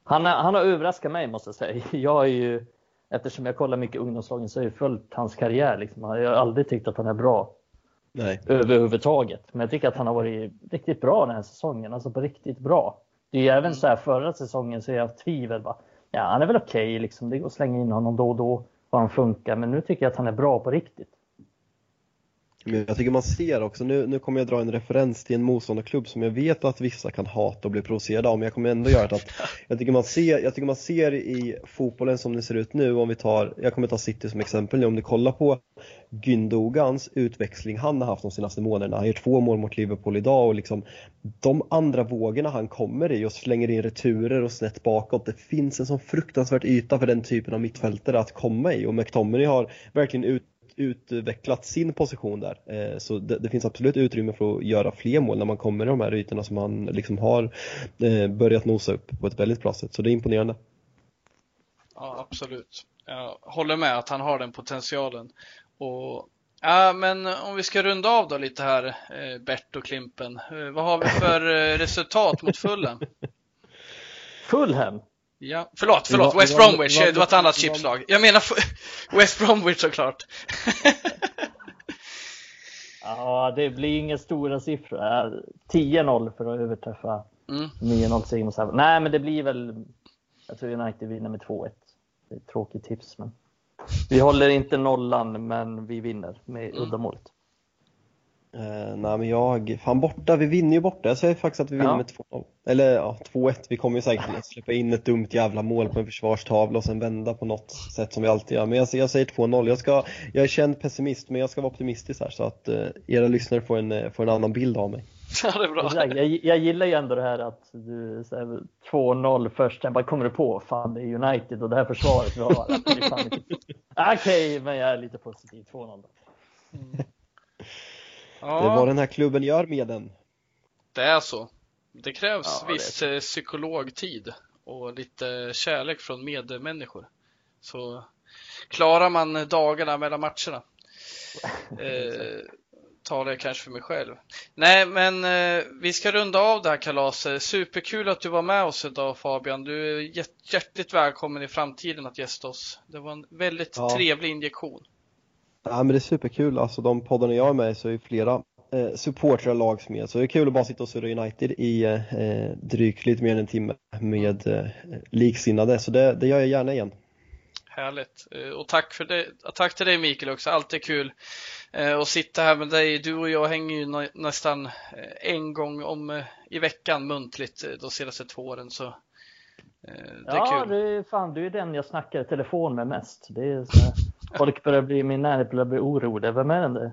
han, är, han har överraskat mig måste jag säga. Jag är ju, eftersom jag kollar mycket ungdomslagen så har jag följt hans karriär. Liksom. Jag har aldrig tyckt att han är bra Nej. överhuvudtaget. Men jag tycker att han har varit riktigt bra den här säsongen, alltså på riktigt bra. Det är ju även så här förra säsongen så är jag tvivel. Bara, ja, han är väl okej, okay, liksom. det går att slänga in honom då och då och han funkar. Men nu tycker jag att han är bra på riktigt. Men jag tycker man ser också, nu, nu kommer jag dra en referens till en motståndarklubb som jag vet att vissa kan hata och bli provocerade av, men jag kommer ändå göra det att jag tycker man ser, jag tycker man ser i fotbollen som det ser ut nu, om vi tar, jag kommer ta City som exempel nu, om du kollar på Gündogans utväxling han har haft de senaste månaderna, han gör två mål mot Liverpool idag och liksom de andra vågorna han kommer i och slänger in returer och snett bakåt, det finns en sån fruktansvärt yta för den typen av mittfältare att komma i. Och McTominay har verkligen ut utvecklat sin position där. Eh, så det, det, finns absolut utrymme för att göra fler mål när man kommer i de här ytorna som han liksom har eh, börjat nosa upp på ett väldigt bra sätt. Så det är imponerande. Ja, absolut. Jag håller med att han har den potentialen. Och Ja, men om vi ska runda av då lite här, eh, Bert och Klimpen. Vad har vi för resultat mot Fulham? Fulham? Ja, förlåt, förlåt, West Bromwich, det var ett annat chipslag. Jag menar West Bromwich såklart. ja, det blir inga stora siffror. 10-0 för att överträffa mm. 9-0 seger mot Nej, men det blir väl, jag tror United vinner med 2-1. Det är ett tråkigt tips, men vi håller inte nollan, men vi vinner med mm. uddamålet. Uh, nej men jag, fan borta, vi vinner ju borta. Jag säger faktiskt att vi vinner ja. med 2 Eller ja, 2-1. Vi kommer ju säkert släppa in ett dumt jävla mål på en försvarstavla och sen vända på något sätt som vi alltid gör. Men jag, jag säger 2-0. Jag, ska, jag är känd pessimist men jag ska vara optimistisk här så att uh, era lyssnare får en, uh, får en annan bild av mig. Ja, det är bra. Jag, jag gillar ju ändå det här att du säger 2-0 först, sen bara kommer du på, fan det är United och det här försvaret vi har. Okej, okay, men jag är lite positiv. 2-0 mm. Ja. Det är vad den här klubben gör med den. Det är så. Det krävs ja, viss det psykologtid och lite kärlek från medmänniskor. Så klarar man dagarna mellan matcherna. eh, talar jag kanske för mig själv. Nej, men eh, vi ska runda av det här kalaset. Superkul att du var med oss idag Fabian. Du är hjärtligt välkommen i framtiden att gästa oss. Det var en väldigt ja. trevlig injektion. Ja, men det är superkul, alltså de poddarna jag är med i så är flera eh, supportrar lags med. Så det är kul att bara sitta och surra United i eh, drygt lite mer än en timme med eh, liksinnade. Så det, det gör jag gärna igen. Härligt. Eh, och tack, för det, tack till dig Mikael också, alltid kul eh, att sitta här med dig. Du och jag hänger ju nästan eh, en gång om i veckan muntligt de senaste två åren. Så det är ja, kul. Det är, fan, du är den jag snackar i telefon med mest. Det är så Folk börjar bli, min närhet börjar bli orolig. Vem är den där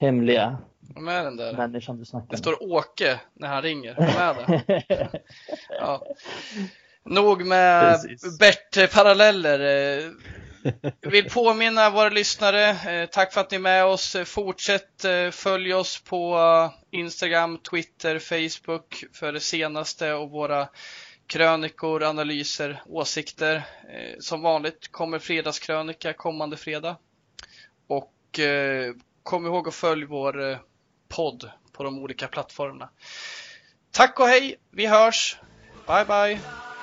hemliga Vem är den där? människan du snackar med? Det står Åke när han ringer. Vem är det? ja. Nog med Bert-paralleller. Vill påminna våra lyssnare, eh, tack för att ni är med oss. Fortsätt eh, följ oss på Instagram, Twitter, Facebook för det senaste och våra krönikor, analyser, åsikter. Eh, som vanligt kommer fredagskrönika kommande fredag. Och eh, kom ihåg att följa vår eh, podd på de olika plattformarna. Tack och hej, vi hörs! Bye bye!